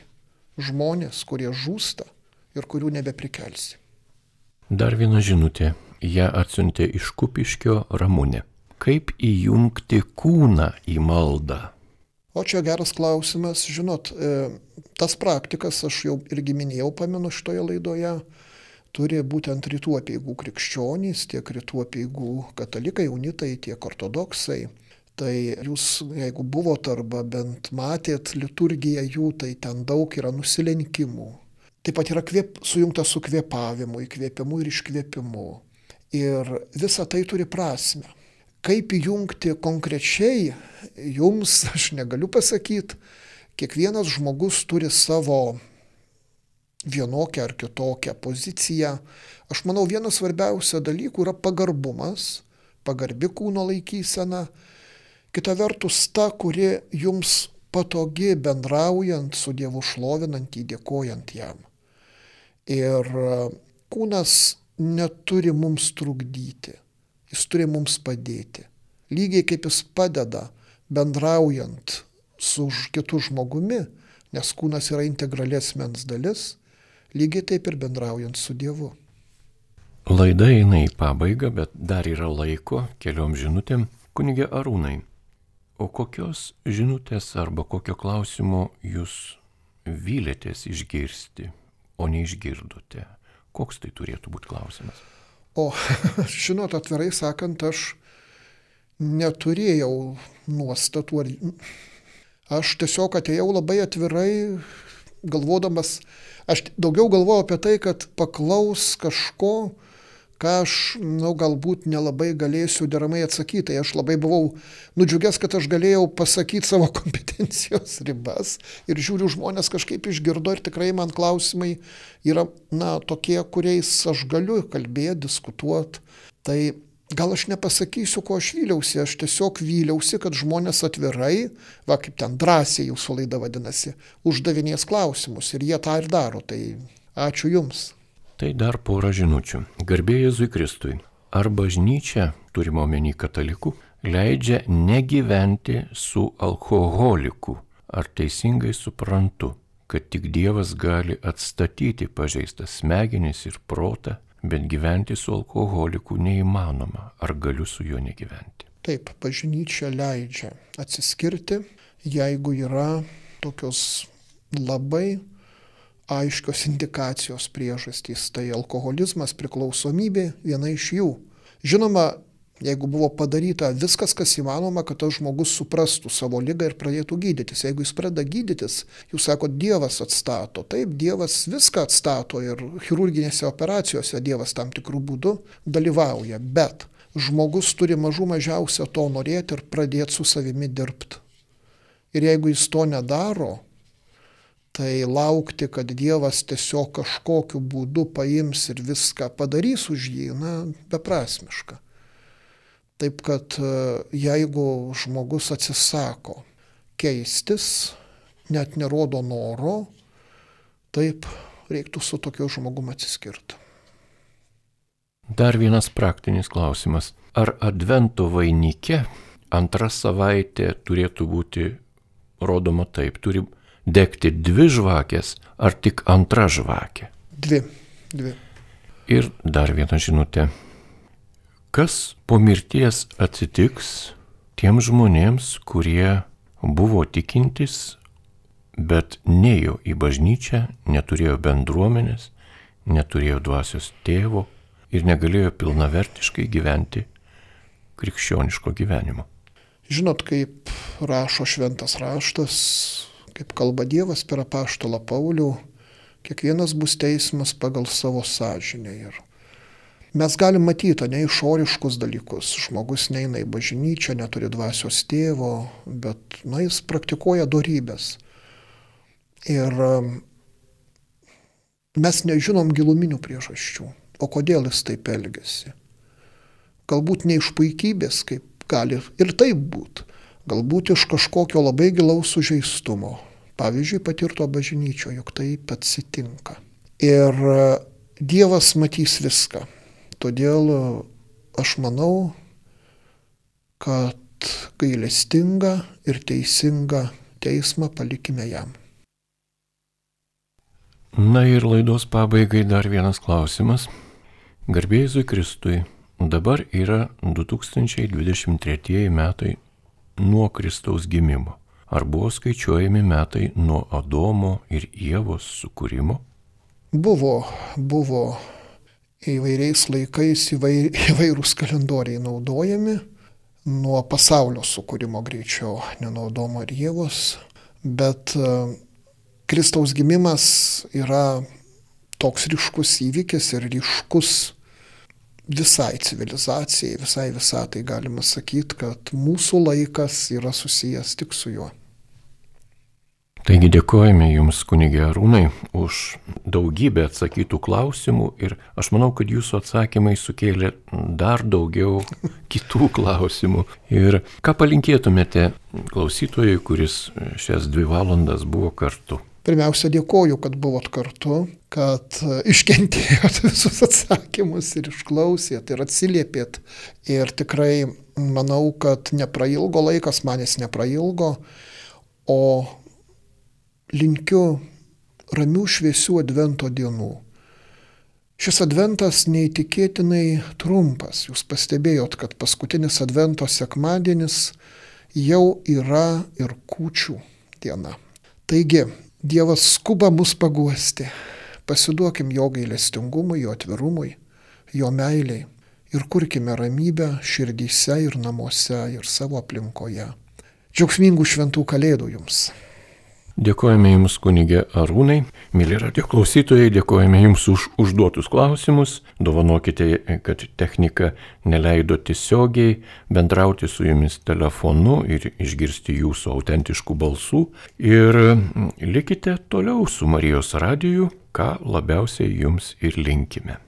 Žmonės, kurie žūsta ir kurių nebeprikelsi. Dar viena žinutė. Ja atsiuntė iš kupiškio ramūnė. Kaip įjungti kūną į maldą? O čia geras klausimas. Žinot, e, tas praktikas, aš jau irgi minėjau, pamenu šitoje laidoje, turi būtent rytų apieigų krikščionys, tiek rytų apieigų katalikai, unitai, tiek ortodoksai. Tai jūs, jeigu buvot arba bent matėt liturgiją jų, tai ten daug yra nusilenkimų. Taip pat yra kvėp, sujungta su kvėpavimu, įkvėpimu ir iškvėpimu. Ir visa tai turi prasme. Kaip įjungti konkrečiai, jums aš negaliu pasakyti. Kiekvienas žmogus turi savo vienokią ar kitokią poziciją. Aš manau, vienas svarbiausia dalykų yra pagarbumas, pagarbi kūno laikysena. Kita vertus, ta, kuri jums patogi bendraujant su Dievu šlovinant jį, dėkojant jam. Ir kūnas neturi mums trukdyti. Jis turi mums padėti. Lygiai kaip jis padeda bendraujant su kitu žmogumi, nes kūnas yra integralės mens dalis, lygiai taip ir bendraujant su Dievu. Laida eina į pabaigą, bet dar yra laiko keliom žinutėm. Kunigė Arūnai, o kokios žinutės arba kokio klausimo jūs vylėtės išgirsti, o neišgirdote? Koks tai turėtų būti klausimas? O, [LAUGHS] žinot, atvirai sakant, aš neturėjau nuostatų. Aš tiesiog atėjau labai atvirai, galvodamas, aš daugiau galvojau apie tai, kad paklaus kažko, ką aš, na, nu, galbūt nelabai galėsiu deramai atsakyti. Aš labai buvau nudžiugęs, kad aš galėjau pasakyti savo [LAUGHS] kompetencijos ribas ir žiūriu, žmonės kažkaip išgirdo ir tikrai man klausimai yra, na, tokie, kuriais aš galiu kalbėti, diskutuoti. Tai gal aš nepasakysiu, ko aš vyliausi, aš tiesiog vyliausi, kad žmonės atvirai, va kaip ten drąsiai jūsų laida vadinasi, uždavinės klausimus ir jie tą ir daro. Tai ačiū Jums. Tai dar porą žinučių. Garbė Jėzui Kristui. Ar bažnyčia, turime omeny katalikų, leidžia negyventi su alkoholiku? Ar teisingai suprantu, kad tik Dievas gali atstatyti pažeistas smegenis ir protą, bet gyventi su alkoholiku neįmanoma? Ar galiu su juo negyventi? Taip, bažnyčia leidžia atsiskirti, jeigu yra tokios labai aiškios indikacijos priežastys. Tai alkoholizmas, priklausomybė viena iš jų. Žinoma, jeigu buvo padaryta viskas, kas įmanoma, kad tas žmogus suprastų savo lygą ir pradėtų gydytis. Jeigu jis pradeda gydytis, jūs sakote, Dievas atstato. Taip, Dievas viską atstato ir chirurginėse operacijose Dievas tam tikrų būdų dalyvauja. Bet žmogus turi mažų mažiausia to norėti ir pradėti su savimi dirbti. Ir jeigu jis to nedaro, Tai laukti, kad Dievas tiesiog kažkokiu būdu paims ir viską padarys už jį, na, beprasmiška. Taip kad e, jeigu žmogus atsisako keistis, net nerodo noro, taip reiktų su tokiu žmogumu atsiskirti. Dar vienas praktinis klausimas. Ar advento vainike antra savaitė turėtų būti rodoma taip, turi degti dvi žvakės ar tik antra žvakė? Dvi. Dvi. Ir dar viena žinutė. Kas po mirties atsitiks tiem žmonėms, kurie buvo tikintis, bet nejo į bažnyčią, neturėjo bendruomenės, neturėjo dvasios tėvo ir negalėjo pilnavertiškai gyventi krikščioniško gyvenimo. Žinot, kaip rašo šventas raštas, kaip kalba Dievas per apaštalą Paulių, kiekvienas bus teismas pagal savo sąžinę. Ir mes galim matyti ne išoriškus dalykus. Žmogus neina į bažnyčią, neturi dvasios tėvo, bet na, jis praktikuoja darybės. Ir um, mes nežinom giluminių priežasčių, o kodėl jis taip elgesi. Galbūt ne iš puikybės, kaip gali ir taip būti, galbūt iš kažkokio labai gilaus sužeistumo, pavyzdžiui, patirto bažnyčio, juk taip atsitinka. Ir Dievas matys viską. Todėl aš manau, kad gailestingą ir teisingą teismą palikime jam. Na ir laidos pabaigai dar vienas klausimas. Garbėjai Kristui, dabar yra 2023 metai nuo Kristaus gimimo. Ar buvo skaičiuojami metai nuo Adomo ir Ievos sukūrimo? Buvo, buvo įvairiais laikais įvair, įvairūs kalendoriai naudojami, nuo pasaulio sukūrimo greičiau, nenaudomo ir Jėvos, bet e, Kristaus gimimas yra toks ryškus įvykis ir ryškus visai civilizacijai, visai visatai galima sakyti, kad mūsų laikas yra susijęs tik su juo. Taigi dėkojame Jums, kunigė Arūnai, už daugybę atsakytų klausimų ir aš manau, kad Jūsų atsakymai sukėlė dar daugiau [LAUGHS] kitų klausimų. Ir ką palinkėtumėte klausytojui, kuris šias dvi valandas buvo kartu? Pirmiausia, dėkoju, kad buvot kartu, kad iškentėjot [LAUGHS] visus atsakymus ir išklausėt ir atsiliepėt. Ir tikrai manau, kad neprailgo laikas, manęs neprailgo, o linkiu ramių šviesių advento dienų. Šis adventas neįtikėtinai trumpas. Jūs pastebėjot, kad paskutinis advento sekmadienis jau yra ir kūčių diena. Taigi, Dievas skuba mus paguosti. Pasiduokim jo gailestingumui, jo atvirumui, jo meiliai ir kurkime ramybę širdyse ir namuose ir savo aplinkoje. Džiaugsmingų šventų kalėdų jums. Dėkojame Jums, kunigė Arūnai. Mėly radio klausytojai, dėkojame Jums už užduotus klausimus. Dovanokite, kad technika neleido tiesiogiai bendrauti su Jumis telefonu ir išgirsti Jūsų autentiškų balsų. Ir likite toliau su Marijos radiju, ką labiausiai Jums ir linkime.